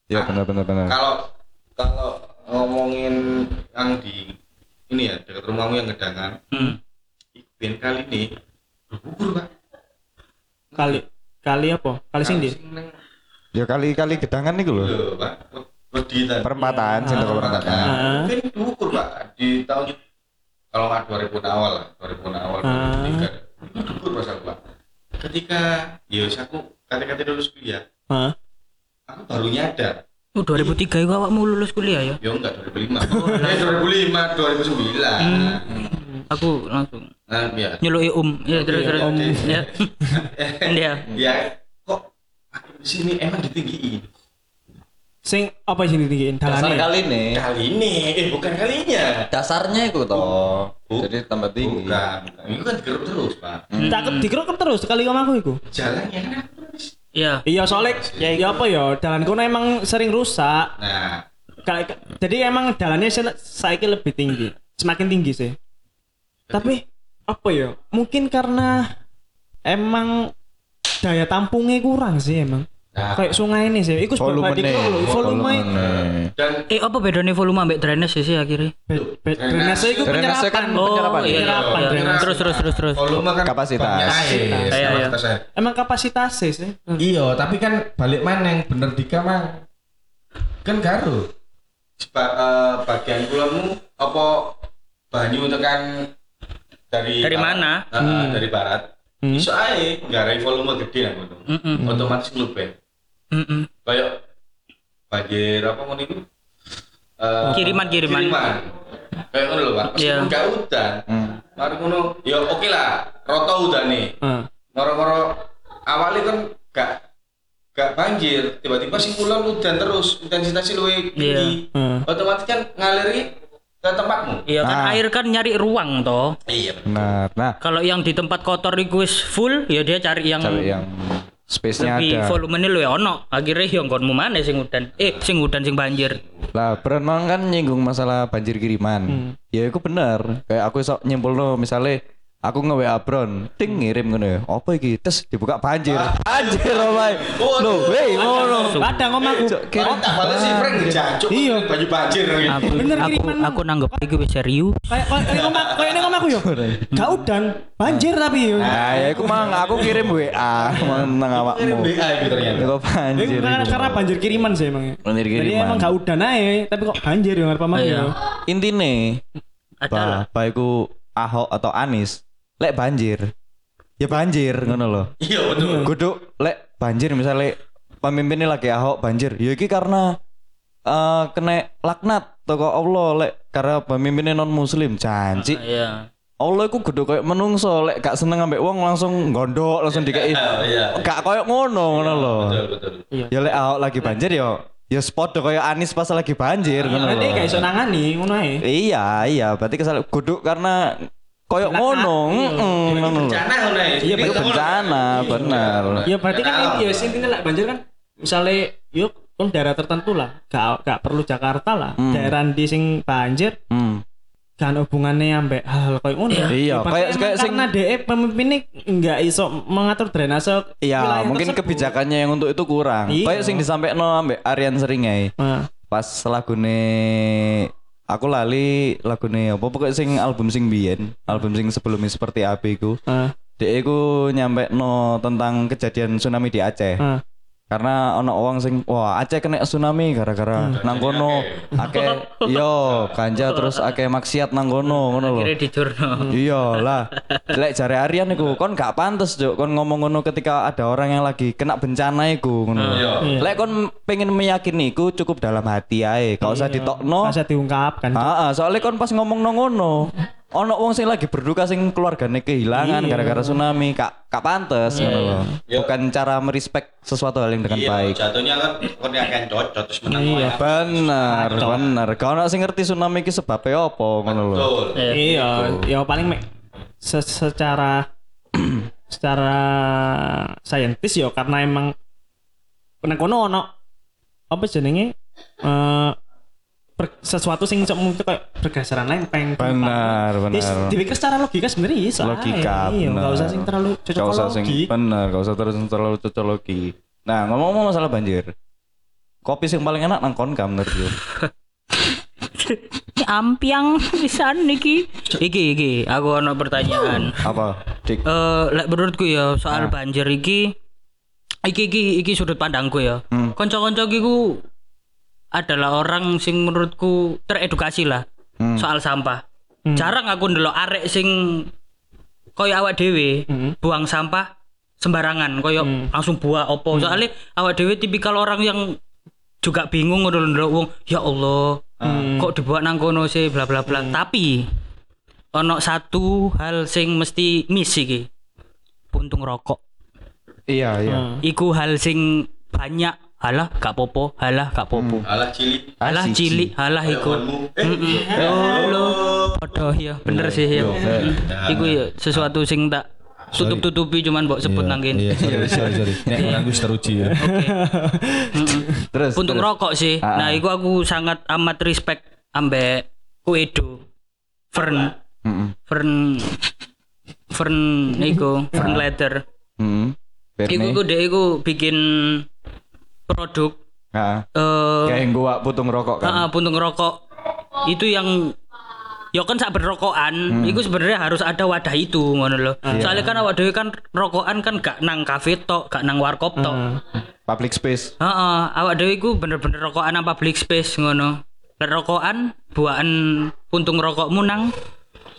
Iya bener bener bener. Kalau kalau ngomongin yang di ini ya dekat rumahmu yang gedangan, Hmm. Ben kali ini bergugur pak. Kali kali apa? Kali sing di. neng Ya kali-kali gedangan iku lho. lho pak. Perempatan, sing teko perempatan. Ah. Mungkin bergugur pak di tahun kalau nggak 2000 awal lah, 2000 awal, Ah. 2003. Itu bergugur pas aku pak. Ketika ya wis aku kata-kata lulus kuliah, Hah? aku baru nyadar. Oh 2003 itu awakmu lulus kuliah ya? Ya enggak 2005. eh 2005, 2009. Aku langsung Nah, ya. nyelui um. Ya terus terus. Om. Ya. Iya. [laughs] ya kok aku di sini emang ditinggiin. Sing apa sini tinggiin Dasar kali nih. Kali ini, eh bukan kalinya. Dasarnya iku toh. Bu- Jadi tambah tinggi. Bukan, itu kan digeruk terus, Pak. Tak dikeruk terus kali omahku iku. Jalannya kan aku terus. Iya. Iya soalnya ya, apa ya dalan kono emang sering rusak. Nah, Kayak jadi emang dalannya saya saiki lebih tinggi, semakin tinggi sih. Tapi apa ya? Mungkin karena emang daya tampungnya kurang sih emang. nah Kayak sungai ini sih, iku sebab Volume lho, volume dan Eh apa bedanya volume ambek drainase sih akhirnya? be- be- drainase iku Drainase kan penyerapan. Oh Penyerapan, iya. iya, penyerapan, iya. drainase. Terus terus terus terus. volume kan Kapasitas. banyak air, Iya, iya. kapasitas air. Emang kapasitasnya sih. Iya, tapi kan balik mana yang bener di kamar? Kan karo. Seba- eh, bagian kulonmu apa banyu tekan dari Dari barat? mana? Eh, dari barat. Hmm. Iso ae nggarai volume gede nang ngono. Mm-mm. Otomatis ngeluben. Mm-mm. Kayak banjir apa ngono iku? Eh, Kiriman, kiriman. Kiriman. Kayak ngono lho, Pak. Meskipun Iya. gak udan. Hmm. Mari ngono, ya oke lah, roto nih. Heeh. Moro-moro awalnya kan gak gak banjir, tiba-tiba simpulan udan terus, intensitasnya luwih tinggi. Heeh. Otomatis kan ngaliri ke tempatmu. Iya kan Nah. air kan nyari ruang toh. Iya. Benar. Nah, Kalau yang di tempat kotor itu wis full, ya dia cari yang cari yang space-nya ada. volumenya lu ya ono. Akhirnya yang konmu mana sing udan? Eh, sing udan sing banjir. Lah, Bron mang kan nyinggung masalah banjir kiriman. Ya itu bener. Kayak aku sok nyimpulno misalnya aku nge-WA Bron, ting ngirim ngono ya. Apa iki? Terus dibuka banjir. Banjir omae. Loh, weh ngono. Kadang omahku. Oh, tak balas sih Frank jancuk. Iya. Baju banjir gitu. Aku Bener aku kiriman, aku nanggep iki wis serius. Kayak kayak omah kayak ini omahku yo. Gak udan, banjir tapi yo. Nah, ya iku mang aku kirim WA [laughs] nang awakmu. BA itu ternyata. Iku Itu banjir. karena, karena banjir kiriman sih emang. Banjir Jadi kiriman. emang gak udan aja, tapi kok banjir yo ngarep omah Iya. yo. Intine Adalah Bah, iku Ahok atau Anis lek banjir. Ya banjir ngono loh. Iya betul. Kudu lek banjir misalnya pemimpinnya lagi Ahok banjir. Ya iki karena eh kena laknat toko Allah lek karena pemimpinnya non muslim janji. Iya. Allah iku kudu koyo menungso lek gak seneng ambek wong langsung gondok langsung dikai. [laughs] iya. Gak koyo ngono ngono lho. Betul betul. Ya lek Ahok lagi banjir ya ya spot koyo Anis pas lagi banjir ngono Berarti lho. gak iso nangani ngono ae. Iya, iya, berarti kesal kudu karena koyo Laknat, ngono, iya. heeh, ngono lho. Bencana ngono ya. Iya, Itu bencana, benar. Ya berarti kan ya intinya lah banjir kan misalnya yuk kan daerah tertentu lah, gak gak perlu Jakarta lah. Hmm. Daerah di sing banjir Hmm. kan hubungannya ambek hal kayak ngono. Iya, Ya, kayak- kayak sing- karena DE pemimpin ini nggak iso mengatur drainase Iya, mungkin tersebut. kebijakannya yang untuk itu kurang. Iya. Kayak sing disampaikan ambek Aryan Seringai. Nah, Pas lagune aku lali lagune apa pokoknya sing album sing biyen, album sing sebelumnya seperti AB ku. nah, Dek nyampe no tentang kejadian tsunami di Aceh. nah. Karena ono wong sing wah Aceh kena tsunami gara-gara nang kono. Akeh yo ganja terus akeh maksiat nang kono ngono lho. Iya lah. Lek jare Aryan iku kon gak pantes juk kon ngomong ngono ketika ada orang yang lagi kena bencana iku ngono Iya. lek kon pengen meyakini iku cukup dalam hati ae gak usah ditokno. Masa diungkapkan. Heeh, soalnya kon pas ngomong ngono ono wong sing lagi berduka sing keluargane kehilangan Iya. gara-gara tsunami kak. Kak pantes ngono lho. Bukan cara merespek sesuatu hal yang dengan Iya, baik. jatuhnya kan kon yang cocok terus menang Iya. wae. bener bener. Kau nak sing ngerti tsunami ki sebabnya apa ngono lho. Betul. Iya, ya paling me, se- secara [clears throat] secara saintis ya karena emang nang kono ono apa jenenge? Eh ber- sesuatu sing cok mungkin kayak bergeseran lempeng. Benar, gempa. benar. Yes, dipikir secara logika sebenarnya iso. ae. logika Iya, bener. enggak usah sing terlalu Gak usah sing cocokologi. bener gak usah terus terlalu cocokologi nah ngomong-ngomong masalah banjir kopi sing paling enak nang kon kam menurut gue Ini ampiang pisan niki. Iki iki aku ono pertanyaan. apa dik Eh lek menurutku ya soal banjir iki iki iki iki sudut pandangku ya. Hmm. Kanca-kanca adalah orang sing menurutku teredukasi lah Hmm. soal sampah. Jarang aku ndelok arek sing koyo awak dhewe Hmm. buang sampah sembarangan koyo langsung buah opo. Soalnya awak dhewe tipikal orang yang juga bingung ngono ndelok wong ya Allah kok dibuat nang kono sih bla bla bla. Tapi ono satu hal sing mesti miss iki. Puntung rokok. iya iya Hmm. Iku hal sing banyak halah gak popo, halah gak popo. Alah cilik. Halah Asik, cilik, halah iku. Kawanmu. Mm-mm. Oh, lho. Podo ya, bener sih ya. Iku ya sesuatu sing tak tutup-tutupi cuman mbok sebut nang kene. Iya, sorry, sorry, sorry. [laughs] Nek orang gue teruji ya. [laughs] terus Puntung terus. rokok sih. Ah, Nah, ah. iku aku sangat amat respect ambek Kuedo. Fern. Fern Fern iku, Fern Leather. Mm-mm. Iku dek iku bikin produk Ah, eh kayak gua putung rokok kan ah, puntung rokok. Itu yang Ya kan sak berrokokan, itu sebenarnya harus ada wadah itu ngono loh. Soalnya kan awak dhewe kan rokokan kan gak nang kafe tok, gak nang warkop tok. public space Heeh, awak dhewe iku bener-bener rokokan apa public space ngono. Rokokan buahan puntung rokokmu nang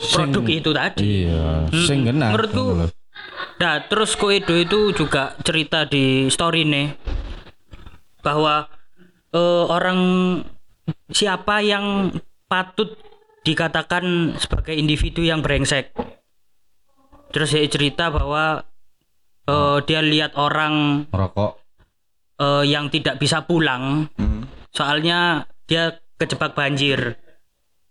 produk itu tadi. Iya, sing genah. Menurutku. Nah, terus Koedo itu juga cerita di story nih bahwa eh, orang siapa yang patut dikatakan sebagai individu yang brengsek. Terus dia cerita bahwa eh, dia lihat orang Merokok. eh, yang tidak bisa pulang Hmm. soalnya dia kejebak banjir.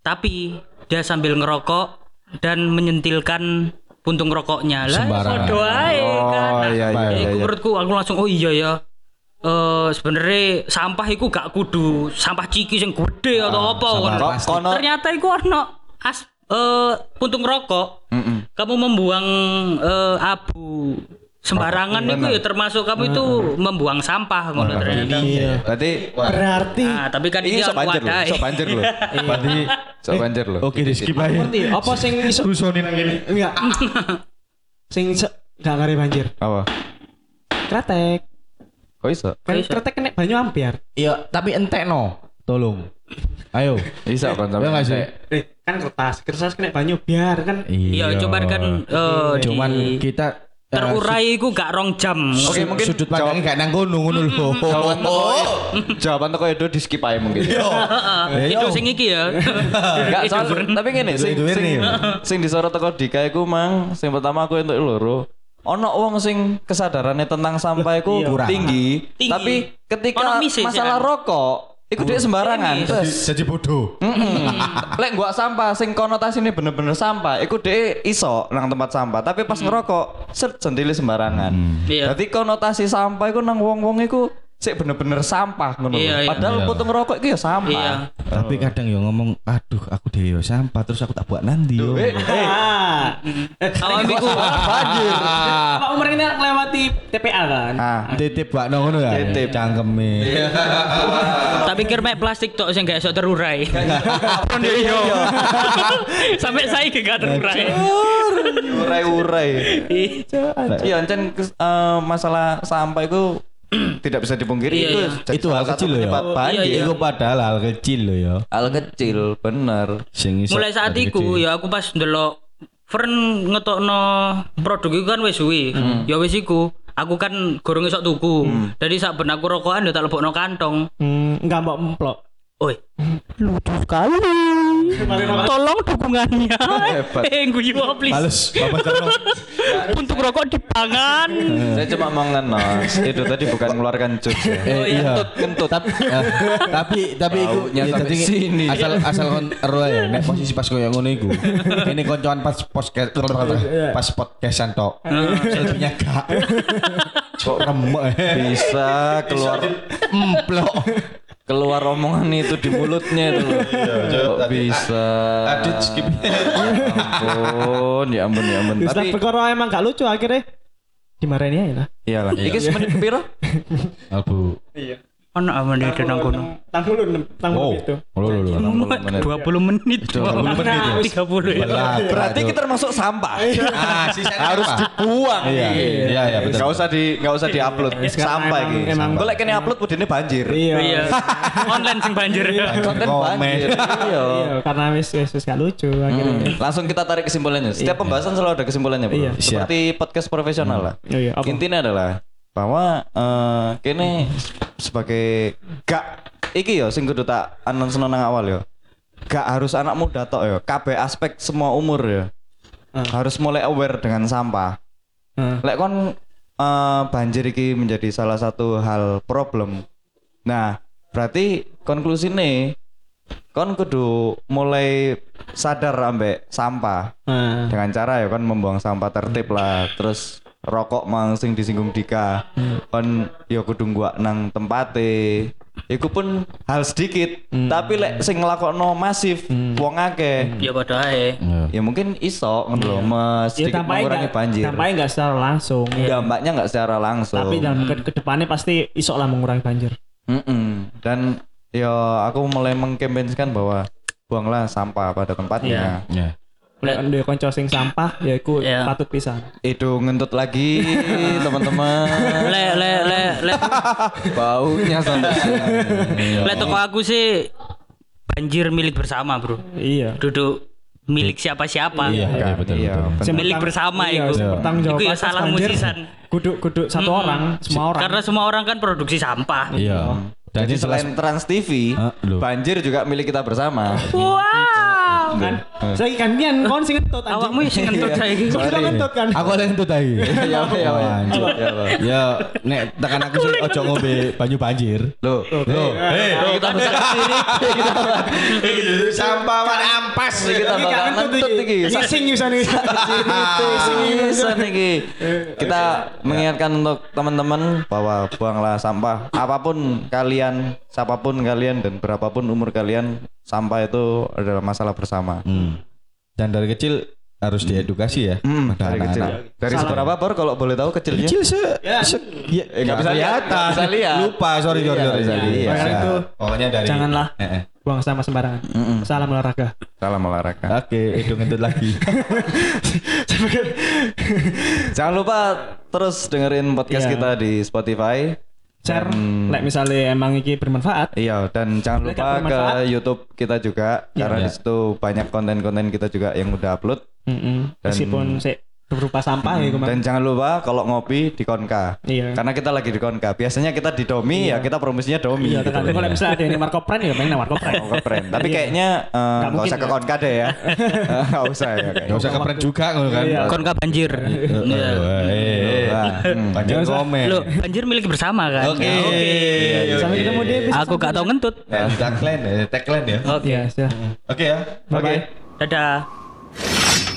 Tapi dia sambil ngerokok dan menyentilkan puntung rokoknya lah Sembarangan. Oh, kan. Nah, iya, iya, ya, iya, iya. menurutku aku langsung oh iya ya eh sebenarnya sampah iku gak kudu sampah ciki sing gede atau apa sampah ngono. plastik. Kono- Ternyata iku ono as eh puntung rokok. Kamu membuang eh, abu sembarangan itu ya termasuk kamu itu membuang sampah ngono ternyata. Iya. Berarti Berarti Nah, tapi kan ini sok banjir loh, sok banjir loh. Berarti [laughs] sok banjir loh. Oke, di skip aja. ngerti apa sing [laughs] iso Rusoni nang kene. enggak sing se- gak ngare banjir. Apa? Kretek. Kok iso? Kan kretek kena banyu ampiar. Iya, tapi entek no. Tolong. Ayo. Iso kan Ya nggak sih? Eh, kan kertas, kertas kena banyu biar kan Iya, cuman kan eh, cuman di- kita eh, terurai iku gak rong jam. Oke, mungkin sudut pandangnya gak nang kono ngono lho. [laughs] Jawaban toko jawaban toko Edo di skip aja mungkin. Heeh. Itu sing iki ya. [laughs] Enggak soal tapi ngene sing itu sing, ini. sing disorot teko Dika iku mang sing pertama aku entuk loro. Ono wong sing kesadarannya tentang sampah iku Kurang. tinggi, Tinggi. tapi ketika Ono misis, masalah ya. rokok iku dia sembarangan. Misis. Terus Jadi bodoh. [laughs] lek gua sampah sing konotasinya bener-bener sampah, iku dhek iso nang tempat sampah, tapi pas ngerokok set sendiri sembarangan. Iya. Berarti konotasi sampah iku nang wong-wong iku sik bener-bener sampah ngono. Iya, iya. Padahal Iya. putung rokok iku ya sampah. Iya. Tapi kadang ya ngomong, aduh aku dhewe yo sampah terus aku tak buat nanti yo. Eh, eh, Ah. Awak iku banjir. Pak Umar ini ngelewati TPA kan. Ah, Titip Pak ngono ya. Titip. Cangkeme. tak pikir mek plastik tok sing gak iso terurai. iya. Sampai saya gak terurai. urai-urai. Iya, ancen kes- eh, masalah sampah itu tidak bisa dipungkiri Iya, itu iya. Itu hal kecil loh ya. Iya, iya. Iku padahal hal kecil loh ya. Hal kecil, bener. Sing iso Mulai saat dari iku kecil. ya aku pas ndelok Fern ngetokno produk iku kan wis suwi. Hmm. Ya wis iku. Aku kan gorong esok tuku. Jadi sak ben aku rokokan ya tak lebokno kantong. Hmm, enggak mbok emplok. Oi. Lucu sekali. Tolong dukungannya. Hebat. Eh, guyu apa, please. Males, Bapak Carno. [laughs] Untuk rokok dipangan. Saya cuma mau ngenos. Itu tadi bukan mengeluarkan jokes ya. Eh, iya. Kentut. tapi eh, tapi tapi iku Baunya ya, dadi sini. asal asal kon ero ya nek posisi pas koyo ngono iku [laughs] ini koncoan pas podcast pas podcastan tok selebihnya gak [laughs] kok remek Bisa keluar emplok keluar omongan itu di mulutnya itu loh. Kok bisa? Adit skip. ampun, ya ampun, ya ampun. Tapi perkara emang gak lucu akhirnya dimarahin aja lah. iyalah. Iki semenit piro? [laughs] Albu Ono aman di nang kono. Tang dulu, tang wow itu. lo lo lo 20 menit. 20 menit. 20 menit ya? 30 ya. Berarti kita termasuk sampah. ah sisa harus dibuang Iya, iki. iya, iya, betul. Gak usah di gak usah diupload sampah emang- iki. emang- Golek kene upload budine banjir. Iya. Iya. Online sing banjir. Konten banjir. Iya. Iya, karena wis wis gak lucu akhirnya. Hmm. Langsung kita tarik kesimpulannya. Setiap pembahasan selalu ada kesimpulannya, Bro. Iya. Seperti podcast profesional lah. Iya, iya, apa? Intinya adalah bahwa eh kene sebagai gak iki yo sing kudu tak announce nang awal yo. Gak harus anak muda tok yo. Kabeh aspek semua umur yo. Hmm. Harus mulai aware dengan sampah. Heeh. Lek kon eh, banjir iki menjadi salah satu hal problem. Nah, berarti konklusi nih kon kudu mulai sadar ambek sampah Heeh. dengan cara ya kan membuang sampah tertib lah terus rokok mang sing disinggung Dika. Kon ya kudu gua nang tempate iku pun hal sedikit tapi lek sing nglakokno masif wong akeh. Ya padha ae. ya. Mungkin iso ngono lho mes Ya sedikit tampaknya mengurangi enggak banjir. tampaknya enggak secara langsung. dampaknya nggak secara langsung. Tapi dalam ke, ke depannya pasti iso lah mengurangi banjir. Mm-mm. dan ya aku mulai mengkampanyekan bahwa buanglah sampah pada tempatnya. Ya. Lek ndek kanca sing sampah ya iku Iya. patut pisan. itu ngentut lagi [laughs] teman-teman Le le le le [laughs] baunya sampai sini. le toko aku sih banjir milik bersama, Bro. Iya. Duduk milik siapa-siapa. iya iya betul Iya, betul. Milik bersama iya, itu. bertanggung jawab Iku ya salah musisan. Kudu kudu satu orang, semua orang. Karena semua orang kan produksi sampah. iya Jadi jadi selain Trans TV, loh. banjir juga milik kita bersama. Wow. Kan. Saya gantian kon sing anjing. Awakmu sing ngentut saiki. Kok kita ngentut kan. Aku ada ngentut ae. Ya apa ya. Ya. Ya nek tekan aku sih ojo ngombe banyu banjir. Loh, Loh, eh, kita besar sini. Sampah mana ampas kita Iki bakal ngentut iki. iki. Sing bisa nih. Bisa nih Kita mengingatkan untuk teman-teman bahwa buanglah sampah apa pun kalian, siapa pun kalian dan berapapun umur kalian, sampah itu adalah masalah bersama. Hmm. Dan dari kecil harus diedukasi ya. Hmm, pada dari kecil. anak-anak. Dari seberapa bor kalau boleh tahu kecilnya? Kecil se, se ya, Eh, nggak bisa lihat, bisa lihat. Lupa, sorry, sorry, Iya, sorry. bisa sorry. lihat. Bisa. Itu Pokoknya dari janganlah. Eh, eh. Buang sampah sembarangan. Mm-mm. Salam olahraga. Salam olahraga. Oke, itu ngentut lagi. [laughs] Jangan lupa terus dengerin podcast Iya. kita di Spotify. Share, Dan- like misalnya emang iki bermanfaat. Iya, dan jangan lupa ke? YouTube kita juga karena Iya. di situ banyak konten-konten kita juga yang udah upload. Mm-mm. Dan- Meskipun sih berupa sampah ya kemarin. Dan jangan lupa kalau ngopi di Konka. Iya. Karena kita lagi di Konka. Biasanya kita di Domi ya kita promosinya Domi. Iya, gitu. tergantung kalau misalnya ada yang Marco Pren ya pengen Marco Pren. Konka brand. Tapi Iya. kayaknya Nggak nggak mungkin, usah ke kan? Konka deh ya. [laughs] Nggak usah ya. kayaknya. Gak usah kepret juga ngono kan. Iya. Kon ka banjir. Iya. Eh, Wah, hmm. banjir komen. Lo banjir milik bersama kan. Oke. Sampai ketemu di Aku gak tau ngentut. Tagline ya, tagline ya. Oke. Iya. Oke ya. Bye-bye. Dadah.